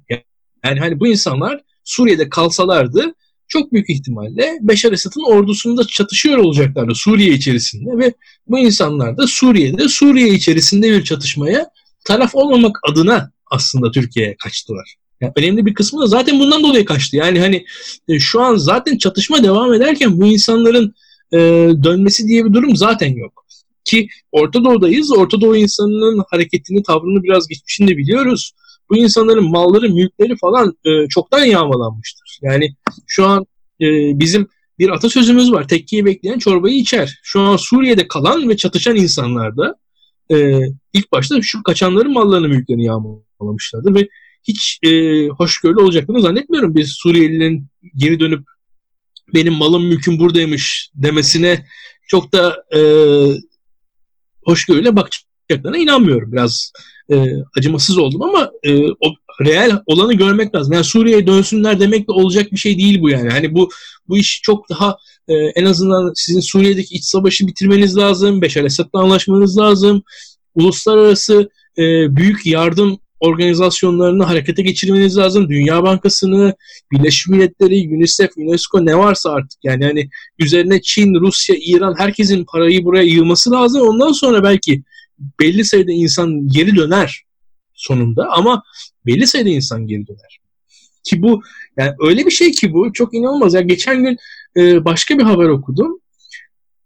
yani hani bu insanlar Suriye'de kalsalardı çok büyük ihtimalle Beşar Esad'ın ordusunda çatışıyor olacaklardı Suriye içerisinde ve bu insanlar da Suriye'de Suriye içerisinde bir çatışmaya taraf olmamak adına aslında Türkiye'ye kaçtılar. Yani önemli bir kısmı da zaten bundan dolayı kaçtı. Yani hani e, şu an zaten çatışma devam ederken bu insanların e, dönmesi diye bir durum zaten yok. Ki Orta Doğu'dayız. Orta Doğu insanının hareketini, tavrını biraz geçmişini de biliyoruz. Bu insanların malları, mülkleri falan e, çoktan yağmalanmıştır. Yani şu an e, bizim bir atasözümüz var. Tekkiyi bekleyen çorbayı içer. Şu an Suriye'de kalan ve çatışan insanlar da e, ilk başta şu kaçanların mallarını, mülklerini yağmalamışlardır ve hiç e, hoşgörülü olacaklarını zannetmiyorum. Biz Suriyelilerin geri dönüp benim malım mülküm buradaymış demesine çok da e, hoşgörüyle bakacaklarına inanmıyorum. Biraz e, acımasız oldum ama e, o real olanı görmek lazım. Yani Suriye'ye dönsünler demek de olacak bir şey değil bu yani. Hani bu bu iş çok daha e, en azından sizin Suriye'deki iç savaşı bitirmeniz lazım. Beşar Esad'la anlaşmanız lazım. Uluslararası e, büyük yardım organizasyonlarını harekete geçirmeniz lazım. Dünya Bankası'nı, Birleşmiş Milletleri, UNICEF, UNESCO ne varsa artık yani hani üzerine Çin, Rusya, İran herkesin parayı buraya yığması lazım. Ondan sonra belki belli sayıda insan geri döner sonunda ama belli sayıda insan geri döner. Ki bu yani öyle bir şey ki bu çok inanılmaz. Ya geçen gün e, başka bir haber okudum.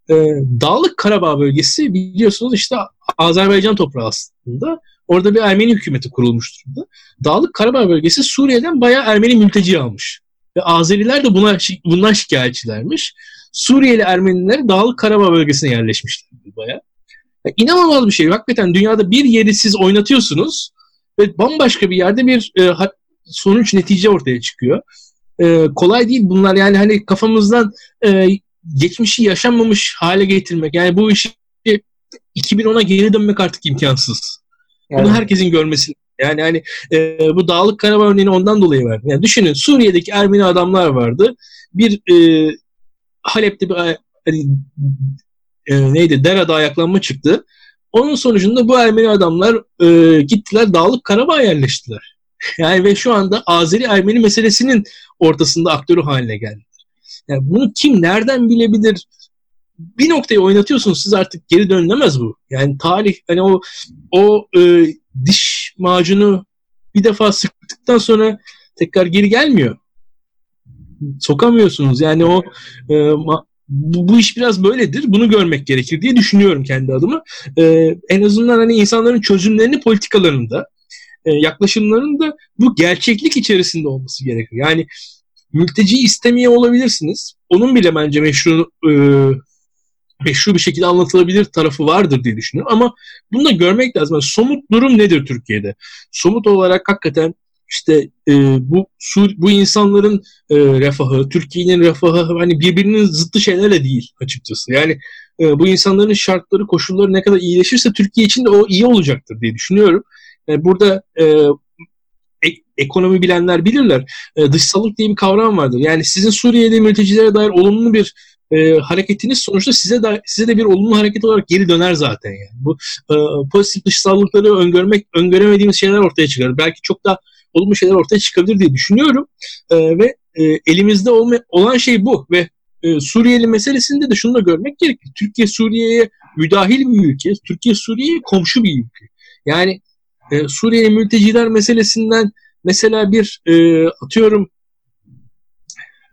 E, Dağlık Karabağ bölgesi biliyorsunuz işte Azerbaycan toprağı aslında. Orada bir Ermeni hükümeti kurulmuş durumda. Dağlık Karabağ bölgesi Suriye'den bayağı Ermeni mülteci almış. Ve Azeriler de buna bundan şikayetçilermiş. Suriyeli Ermeniler Dağlık Karabağ bölgesine yerleşmişler bayağı. Yani inanılmaz bir şey. Hakikaten dünyada bir yeri siz oynatıyorsunuz ve bambaşka bir yerde bir e, sonuç netice ortaya çıkıyor. E, kolay değil bunlar yani hani kafamızdan e, geçmişi yaşanmamış hale getirmek. Yani bu işi 2010'a geri dönmek artık imkansız. Bunu herkesin görmesi. Yani hani e, bu Dağlık Karabağ örneğini ondan dolayı verdim. Yani düşünün Suriye'deki Ermeni adamlar vardı. Bir e, Halep'te bir hani, e, neydi Dera'da ayaklanma çıktı. Onun sonucunda bu Ermeni adamlar e, gittiler Dağlık Karabağ yerleştiler. Yani ve şu anda Azeri Ermeni meselesinin ortasında aktörü haline geldiler. Yani bunu kim nereden bilebilir? Bir noktayı oynatıyorsunuz siz artık geri dönülemez bu. Yani tarih hani o o e, diş macunu bir defa sıktıktan sonra tekrar geri gelmiyor. Sokamıyorsunuz. Yani o e, ma, bu, bu iş biraz böyledir. Bunu görmek gerekir diye düşünüyorum kendi adıma. E, en azından hani insanların çözümlerini politikalarında e, yaklaşımlarında bu gerçeklik içerisinde olması gerekir. Yani mülteci istemeye olabilirsiniz. Onun bile bence meşru e, meşru bir şekilde anlatılabilir tarafı vardır diye düşünüyorum. Ama bunu da görmek lazım. Yani somut durum nedir Türkiye'de? Somut olarak hakikaten işte e, bu bu insanların e, refahı, Türkiye'nin refahı hani birbirinin zıttı şeylerle değil açıkçası. Yani e, bu insanların şartları, koşulları ne kadar iyileşirse Türkiye için de o iyi olacaktır diye düşünüyorum. Yani e, burada e, ek, ekonomi bilenler bilirler. E, dışsallık diye bir kavram vardır. Yani sizin Suriye'de mültecilere dair olumlu bir e, hareketiniz sonuçta size de size de bir olumlu hareket olarak geri döner zaten yani. Bu e, pozitif dışsallıkları öngörmek öngöremediğimiz şeyler ortaya çıkar. Belki çok da olumlu şeyler ortaya çıkabilir diye düşünüyorum. E, ve e, elimizde olma, olan şey bu ve e, Suriyeli meselesinde de şunu da görmek gerekir. Türkiye Suriye'ye müdahil bir ülke. Türkiye Suriye'ye komşu bir ülke. Yani e, Suriye mülteciler meselesinden mesela bir e, atıyorum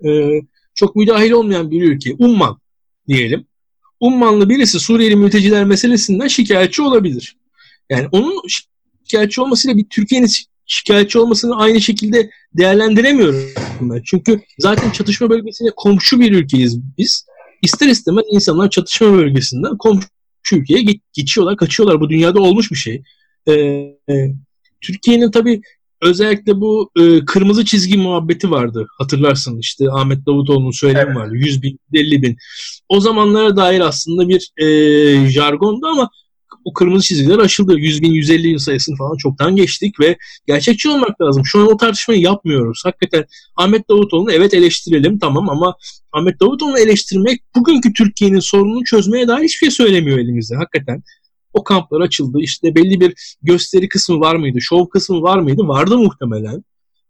e, çok müdahil olmayan bir ülke, Umman diyelim. Ummanlı birisi Suriyeli mülteciler meselesinden şikayetçi olabilir. Yani onun şikayetçi olmasıyla bir Türkiye'nin şikayetçi olmasını aynı şekilde değerlendiremiyorum. ben. Çünkü zaten çatışma bölgesine komşu bir ülkeyiz biz. İster istemez insanlar çatışma bölgesinden komşu ülkeye geçiyorlar, kaçıyorlar. Bu dünyada olmuş bir şey. Ee, e, Türkiye'nin tabii özellikle bu e, kırmızı çizgi muhabbeti vardı. Hatırlarsın işte Ahmet Davutoğlu'nun söylemi evet. vardı. 100 bin, 50 bin. O zamanlara dair aslında bir e, jargondu ama o kırmızı çizgiler aşıldı. 100 bin, 150 bin sayısını falan çoktan geçtik ve gerçekçi olmak lazım. Şu an o tartışmayı yapmıyoruz. Hakikaten Ahmet Davutoğlu'nu evet eleştirelim tamam ama Ahmet Davutoğlu'nu eleştirmek bugünkü Türkiye'nin sorununu çözmeye dair hiçbir şey söylemiyor elimizde. Hakikaten o kamplar açıldı. İşte belli bir gösteri kısmı var mıydı? Şov kısmı var mıydı? Vardı muhtemelen.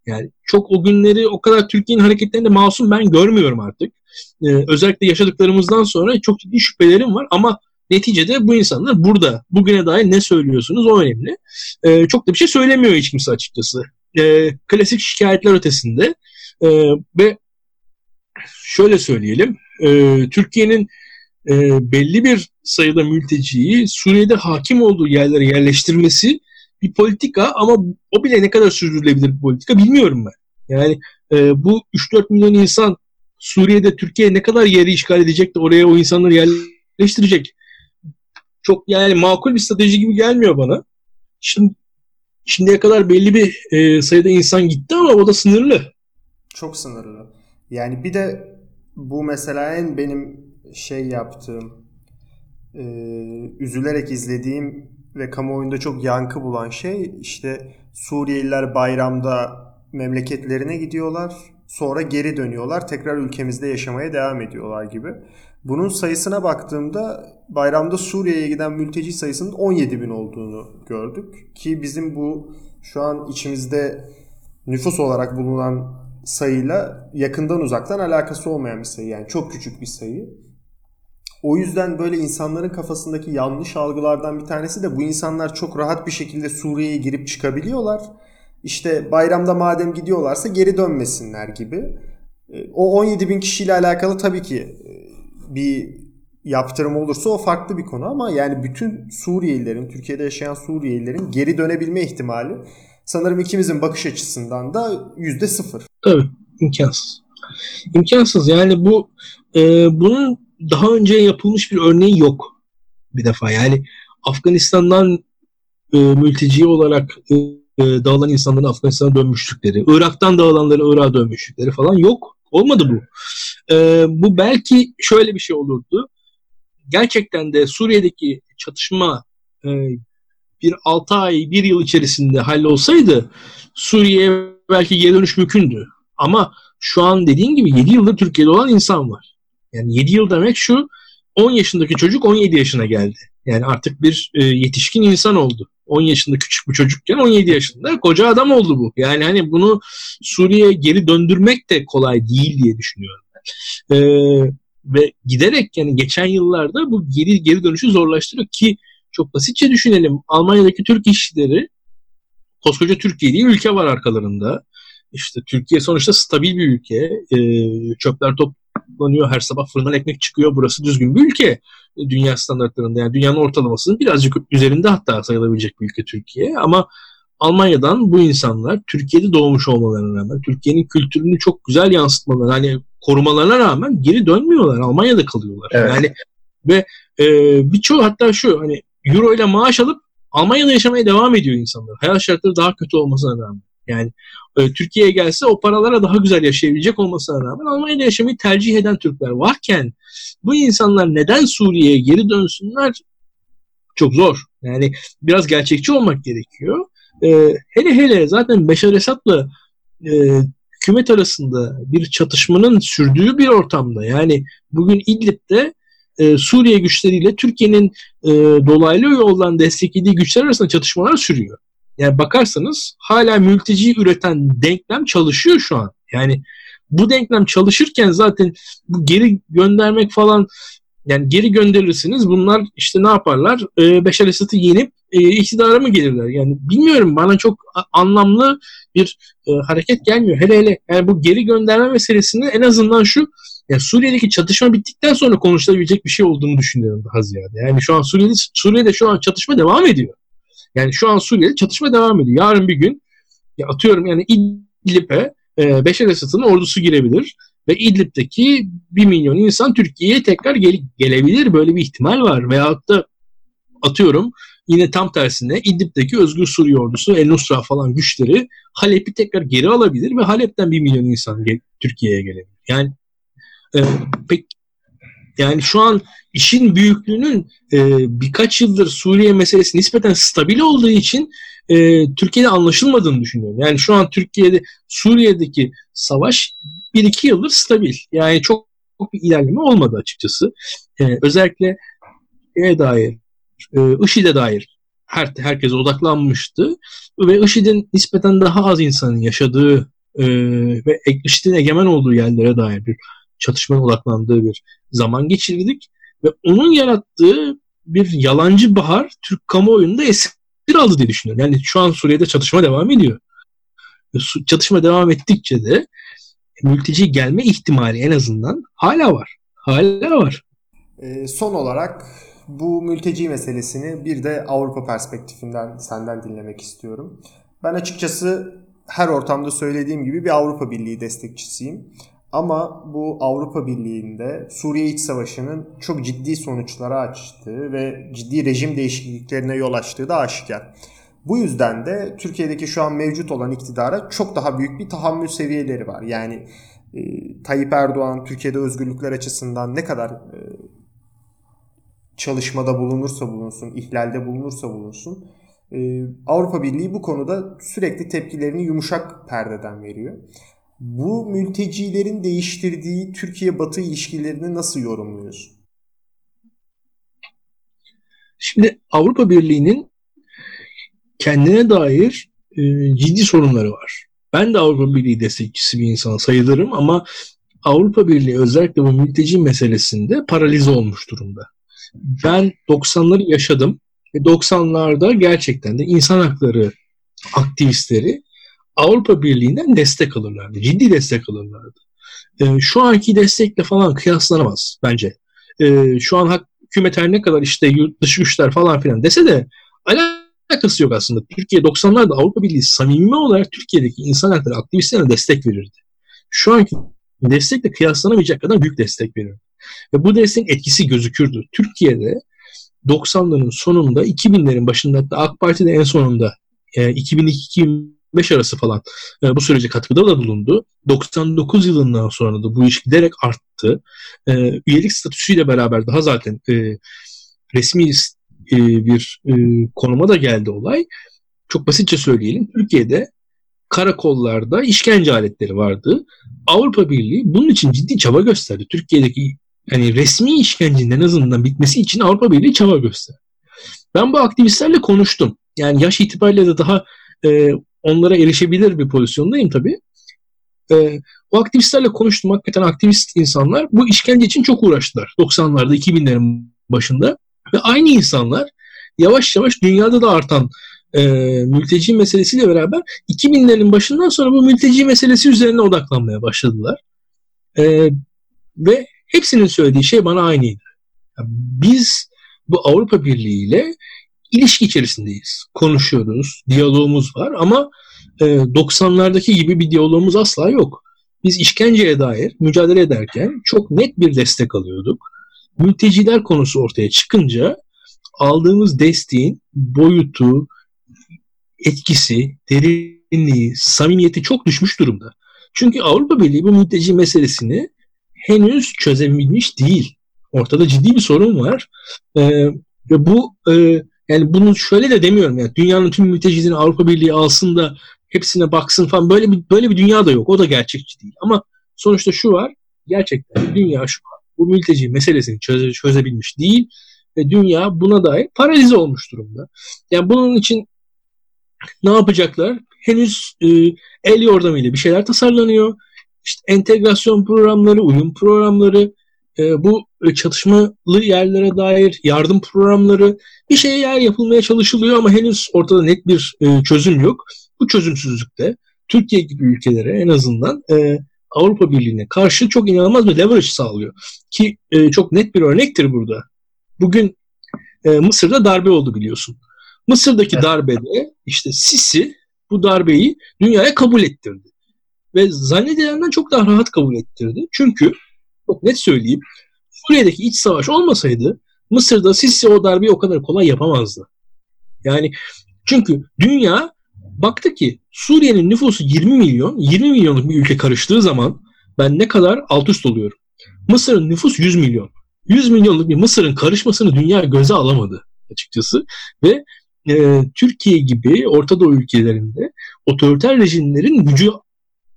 Yani çok o günleri o kadar Türkiye'nin hareketlerinde masum ben görmüyorum artık. Ee, özellikle yaşadıklarımızdan sonra çok ciddi şüphelerim var ama neticede bu insanlar burada. Bugüne dair ne söylüyorsunuz o önemli. Ee, çok da bir şey söylemiyor hiç kimse açıkçası. Ee, klasik şikayetler ötesinde ee, ve şöyle söyleyelim. E, Türkiye'nin e, belli bir sayıda mülteciyi Suriye'de hakim olduğu yerlere yerleştirmesi bir politika ama o bile ne kadar sürdürülebilir bir politika bilmiyorum ben. Yani e, bu 3-4 milyon insan Suriye'de Türkiye ne kadar yeri işgal edecek de oraya o insanları yerleştirecek. Çok yani makul bir strateji gibi gelmiyor bana. Şimdi şimdiye kadar belli bir e, sayıda insan gitti ama o da sınırlı. Çok sınırlı. Yani bir de bu mesela en benim şey yaptığım, e, üzülerek izlediğim ve kamuoyunda çok yankı bulan şey işte Suriyeliler bayramda memleketlerine gidiyorlar. Sonra geri dönüyorlar. Tekrar ülkemizde yaşamaya devam ediyorlar gibi. Bunun sayısına baktığımda bayramda Suriye'ye giden mülteci sayısının 17 bin olduğunu gördük. Ki bizim bu şu an içimizde nüfus olarak bulunan sayıyla yakından uzaktan alakası olmayan bir sayı. Yani çok küçük bir sayı. O yüzden böyle insanların kafasındaki yanlış algılardan bir tanesi de bu insanlar çok rahat bir şekilde Suriye'ye girip çıkabiliyorlar. İşte bayramda madem gidiyorlarsa geri dönmesinler gibi. E, o 17 bin kişiyle alakalı tabii ki e, bir yaptırım olursa o farklı bir konu ama yani bütün Suriyelilerin, Türkiye'de yaşayan Suriyelilerin geri dönebilme ihtimali sanırım ikimizin bakış açısından da yüzde sıfır. Tabii imkansız. İmkansız yani bu e, bunun daha önce yapılmış bir örneği yok bir defa. Yani Afganistan'dan e, mülteci olarak e, e, dağılan insanların Afganistan'a dönmüşlükleri, Irak'tan dağılanların Irak'a dönmüşlükleri falan yok. Olmadı bu. E, bu belki şöyle bir şey olurdu. Gerçekten de Suriye'deki çatışma e, bir 6 ay, 1 yıl içerisinde hallolsaydı Suriye'ye belki geri dönüş mümkündü. Ama şu an dediğin gibi 7 yıldır Türkiye'de olan insan var. Yani 7 yıl demek şu 10 yaşındaki çocuk 17 yaşına geldi. Yani artık bir e, yetişkin insan oldu. 10 yaşında küçük bir çocukken 17 yaşında koca adam oldu bu. Yani hani bunu Suriye'ye geri döndürmek de kolay değil diye düşünüyorum ben. Ee, ve giderek yani geçen yıllarda bu geri geri dönüşü zorlaştırıyor ki çok basitçe düşünelim. Almanya'daki Türk işçileri koskoca Türkiye diye ülke var arkalarında. İşte Türkiye sonuçta stabil bir ülke. E, çöpler toplanıyor. Her sabah fırından ekmek çıkıyor. Burası düzgün bir ülke. Dünya standartlarında yani dünyanın ortalamasının birazcık üzerinde hatta sayılabilecek bir ülke Türkiye. Ama Almanya'dan bu insanlar Türkiye'de doğmuş olmalarına rağmen, Türkiye'nin kültürünü çok güzel yansıtmalarına, hani korumalarına rağmen geri dönmüyorlar. Almanya'da kalıyorlar. Evet. Yani ve e, birçoğu hatta şu hani euro ile maaş alıp Almanya'da yaşamaya devam ediyor insanlar. Hayat şartları daha kötü olmasına rağmen. Yani e, Türkiye'ye gelse o paralara daha güzel yaşayabilecek olmasına rağmen Almanya'da yaşamayı tercih eden Türkler varken bu insanlar neden Suriye'ye geri dönsünler çok zor. Yani biraz gerçekçi olmak gerekiyor. E, hele hele zaten Beşar Esad'la e, hükümet arasında bir çatışmanın sürdüğü bir ortamda yani bugün İdlib'de e, Suriye güçleriyle Türkiye'nin e, dolaylı yoldan desteklediği güçler arasında çatışmalar sürüyor. Yani bakarsanız hala mülteci üreten denklem çalışıyor şu an. Yani bu denklem çalışırken zaten bu geri göndermek falan yani geri gönderirsiniz bunlar işte ne yaparlar? E, Beşer Esad'ı yenip e, iktidara mı gelirler? Yani bilmiyorum bana çok anlamlı bir e, hareket gelmiyor. Hele hele yani bu geri gönderme meselesini en azından şu yani Suriye'deki çatışma bittikten sonra konuşulabilecek bir şey olduğunu düşünüyorum daha ziyade. Yani şu an Suriye'de, Suriye'de şu an çatışma devam ediyor. Yani şu an Suriye'de çatışma devam ediyor. Yarın bir gün ya atıyorum yani İdlib'e e, Beşer Esad'ın ordusu girebilir ve İdlib'deki 1 milyon insan Türkiye'ye tekrar gel- gelebilir. Böyle bir ihtimal var. Veyahut da atıyorum yine tam tersine İdlib'deki Özgür Suriye ordusu, El Nusra falan güçleri Halep'i tekrar geri alabilir ve Halep'ten 1 milyon insan gel- Türkiye'ye gelebilir. Yani e, pek yani şu an işin büyüklüğünün e, birkaç yıldır Suriye meselesi nispeten stabil olduğu için e, Türkiye'de anlaşılmadığını düşünüyorum. Yani şu an Türkiye'de Suriye'deki savaş bir iki yıldır stabil. Yani çok, çok bir ilerleme olmadı açıkçası. E, özellikle şeye dair, e, IŞİD'e dair her, herkes odaklanmıştı. Ve IŞİD'in nispeten daha az insanın yaşadığı e, ve IŞİD'in egemen olduğu yerlere dair bir çatışmanın odaklandığı bir zaman geçirdik. Ve onun yarattığı bir yalancı bahar Türk kamuoyunda esir aldı diye düşünüyorum. Yani şu an Suriye'de çatışma devam ediyor. Çatışma devam ettikçe de mülteci gelme ihtimali en azından hala var. Hala var. E, son olarak bu mülteci meselesini bir de Avrupa perspektifinden senden dinlemek istiyorum. Ben açıkçası her ortamda söylediğim gibi bir Avrupa Birliği destekçisiyim. Ama bu Avrupa Birliği'nde Suriye İç Savaşı'nın çok ciddi sonuçlara açtığı ve ciddi rejim değişikliklerine yol açtığı da aşikar. Bu yüzden de Türkiye'deki şu an mevcut olan iktidara çok daha büyük bir tahammül seviyeleri var. Yani e, Tayyip Erdoğan Türkiye'de özgürlükler açısından ne kadar e, çalışmada bulunursa bulunsun, ihlalde bulunursa bulunsun e, Avrupa Birliği bu konuda sürekli tepkilerini yumuşak perdeden veriyor. Bu mültecilerin değiştirdiği Türkiye-Batı ilişkilerini nasıl yorumluyorsun? Şimdi Avrupa Birliği'nin kendine dair e, ciddi sorunları var. Ben de Avrupa Birliği destekçisi bir insan sayılırım ama Avrupa Birliği özellikle bu mülteci meselesinde paralize olmuş durumda. Ben 90'ları yaşadım ve 90'larda gerçekten de insan hakları aktivistleri Avrupa Birliği'nden destek alırlardı. Ciddi destek alırlardı. E, şu anki destekle falan kıyaslanamaz bence. E, şu an hükümet her ne kadar işte yurt dışı güçler falan filan dese de alakası yok aslında. Türkiye 90'larda Avrupa Birliği samimi olarak Türkiye'deki insan hakları aktivistlerine destek verirdi. Şu anki destekle kıyaslanamayacak kadar büyük destek veriyor. Ve bu desteğin etkisi gözükürdü. Türkiye'de 90'ların sonunda 2000'lerin başında hatta AK Parti'de en sonunda e, 2002-2005 arası falan e, bu sürece katkıda da bulundu. 99 yılından sonra da bu iş giderek arttı. E, üyelik statüsüyle beraber daha zaten e, resmi e, bir e, konuma da geldi olay. Çok basitçe söyleyelim. Türkiye'de karakollarda işkence aletleri vardı. Avrupa Birliği bunun için ciddi çaba gösterdi. Türkiye'deki yani resmi işkencenin en azından bitmesi için Avrupa Birliği çaba gösterdi. Ben bu aktivistlerle konuştum. Yani yaş itibariyle de daha e, onlara erişebilir bir pozisyondayım tabii. E, o aktivistlerle konuştum. Hakikaten aktivist insanlar bu işkence için çok uğraştılar. 90'larda, 2000'lerin başında. Ve aynı insanlar yavaş yavaş dünyada da artan e, mülteci meselesiyle beraber 2000'lerin başından sonra bu mülteci meselesi üzerine odaklanmaya başladılar. E, ve hepsinin söylediği şey bana aynıydı. Biz bu Avrupa Birliği ile ilişki içerisindeyiz. Konuşuyoruz, diyalogumuz var ama e, 90'lardaki gibi bir diyalogumuz asla yok. Biz işkenceye dair mücadele ederken çok net bir destek alıyorduk. Mülteciler konusu ortaya çıkınca aldığımız desteğin boyutu, etkisi, derinliği, samimiyeti çok düşmüş durumda. Çünkü Avrupa Birliği bu mülteci meselesini henüz çözebilmiş değil. Ortada ciddi bir sorun var. Ee, ve bu e, yani bunu şöyle de demiyorum yani dünyanın tüm mültecilerini Avrupa Birliği alsın da hepsine baksın falan böyle bir böyle bir dünya da yok. O da gerçekçi değil. Ama sonuçta şu var. Gerçekten dünya şu an bu mülteci meselesini çöze, çözebilmiş değil ve dünya buna dair paralize olmuş durumda. Yani bunun için ne yapacaklar? Henüz e, el yordamıyla bir şeyler tasarlanıyor. İşte entegrasyon programları, uyum programları, e, bu çatışmalı yerlere dair yardım programları bir şeyler yapılmaya çalışılıyor ama henüz ortada net bir e, çözüm yok. Bu çözümsüzlükte Türkiye gibi ülkelere en azından e, Avrupa Birliği'ne karşı çok inanılmaz bir leverage sağlıyor. Ki e, çok net bir örnektir burada. Bugün e, Mısır'da darbe oldu biliyorsun. Mısır'daki evet. darbede işte Sisi bu darbeyi dünyaya kabul ettirdi. ve zannedilenden çok daha rahat kabul ettirdi. Çünkü çok net söyleyeyim Suriye'deki iç savaş olmasaydı Mısır'da Sisi o darbeyi o kadar kolay yapamazdı. Yani çünkü dünya baktı ki Suriye'nin nüfusu 20 milyon, 20 milyonluk bir ülke karıştığı zaman ben ne kadar alt üst oluyorum. Mısır'ın nüfusu 100 milyon. 100 milyonluk bir Mısır'ın karışmasını dünya göze alamadı açıkçası ve e, Türkiye gibi Orta Doğu ülkelerinde otoriter rejimlerin gücü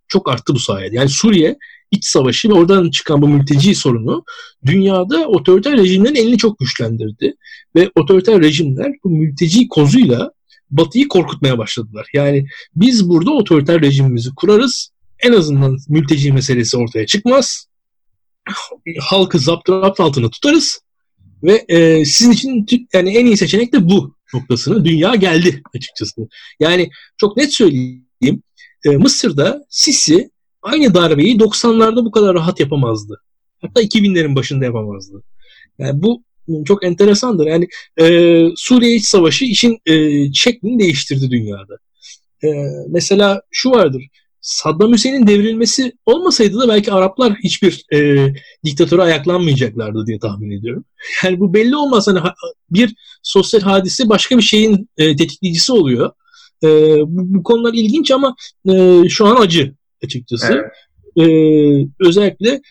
çok arttı bu sayede. Yani Suriye iç savaşı ve oradan çıkan bu mülteci sorunu dünyada otoriter rejimlerin elini çok güçlendirdi. Ve otoriter rejimler bu mülteci kozuyla Batı'yı korkutmaya başladılar. Yani biz burada otoriter rejimimizi kurarız. En azından mülteci meselesi ortaya çıkmaz. Halkı zapturapt altına tutarız. Ve e, sizin için yani en iyi seçenek de bu noktasına dünya geldi açıkçası. Yani çok net söyleyeyim. E, Mısır'da Sisi aynı darbeyi 90'larda bu kadar rahat yapamazdı. Hatta 2000'lerin başında yapamazdı. Yani bu çok enteresandır. Yani e, Suriye İç Savaşı işin e, şeklini değiştirdi dünyada. E, mesela şu vardır. Saddam Hüseyin'in devrilmesi olmasaydı da belki Araplar hiçbir e, diktatöre ayaklanmayacaklardı diye tahmin ediyorum. Yani bu belli olmaz. Hani bir sosyal hadise başka bir şeyin e, tetikleyicisi oluyor. E, bu, bu konular ilginç ama e, şu an acı açıkçası. Evet. E, özellikle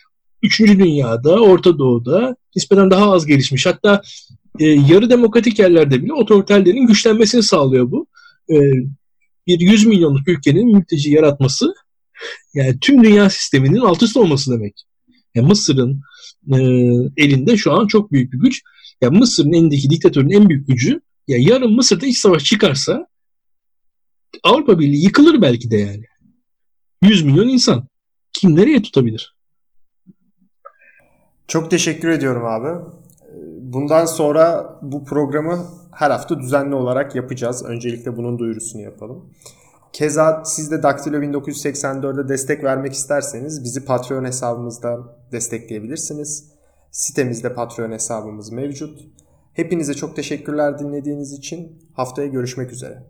Üçüncü Dünya'da, Orta Doğu'da nispeten daha az gelişmiş. Hatta e, yarı demokratik yerlerde bile otoriterlerin güçlenmesini sağlıyor bu. E, bir 100 milyonluk ülkenin mülteci yaratması yani tüm dünya sisteminin alt üst olması demek. Yani Mısır'ın e, elinde şu an çok büyük bir güç. Yani Mısır'ın elindeki diktatörün en büyük gücü ya yarın Mısır'da iç savaş çıkarsa Avrupa Birliği yıkılır belki de yani. 100 milyon insan. Kim nereye tutabilir? Çok teşekkür ediyorum abi. Bundan sonra bu programı her hafta düzenli olarak yapacağız. Öncelikle bunun duyurusunu yapalım. Keza siz de Daktilo 1984'e destek vermek isterseniz bizi Patreon hesabımızdan destekleyebilirsiniz. Sitemizde Patreon hesabımız mevcut. Hepinize çok teşekkürler dinlediğiniz için. Haftaya görüşmek üzere.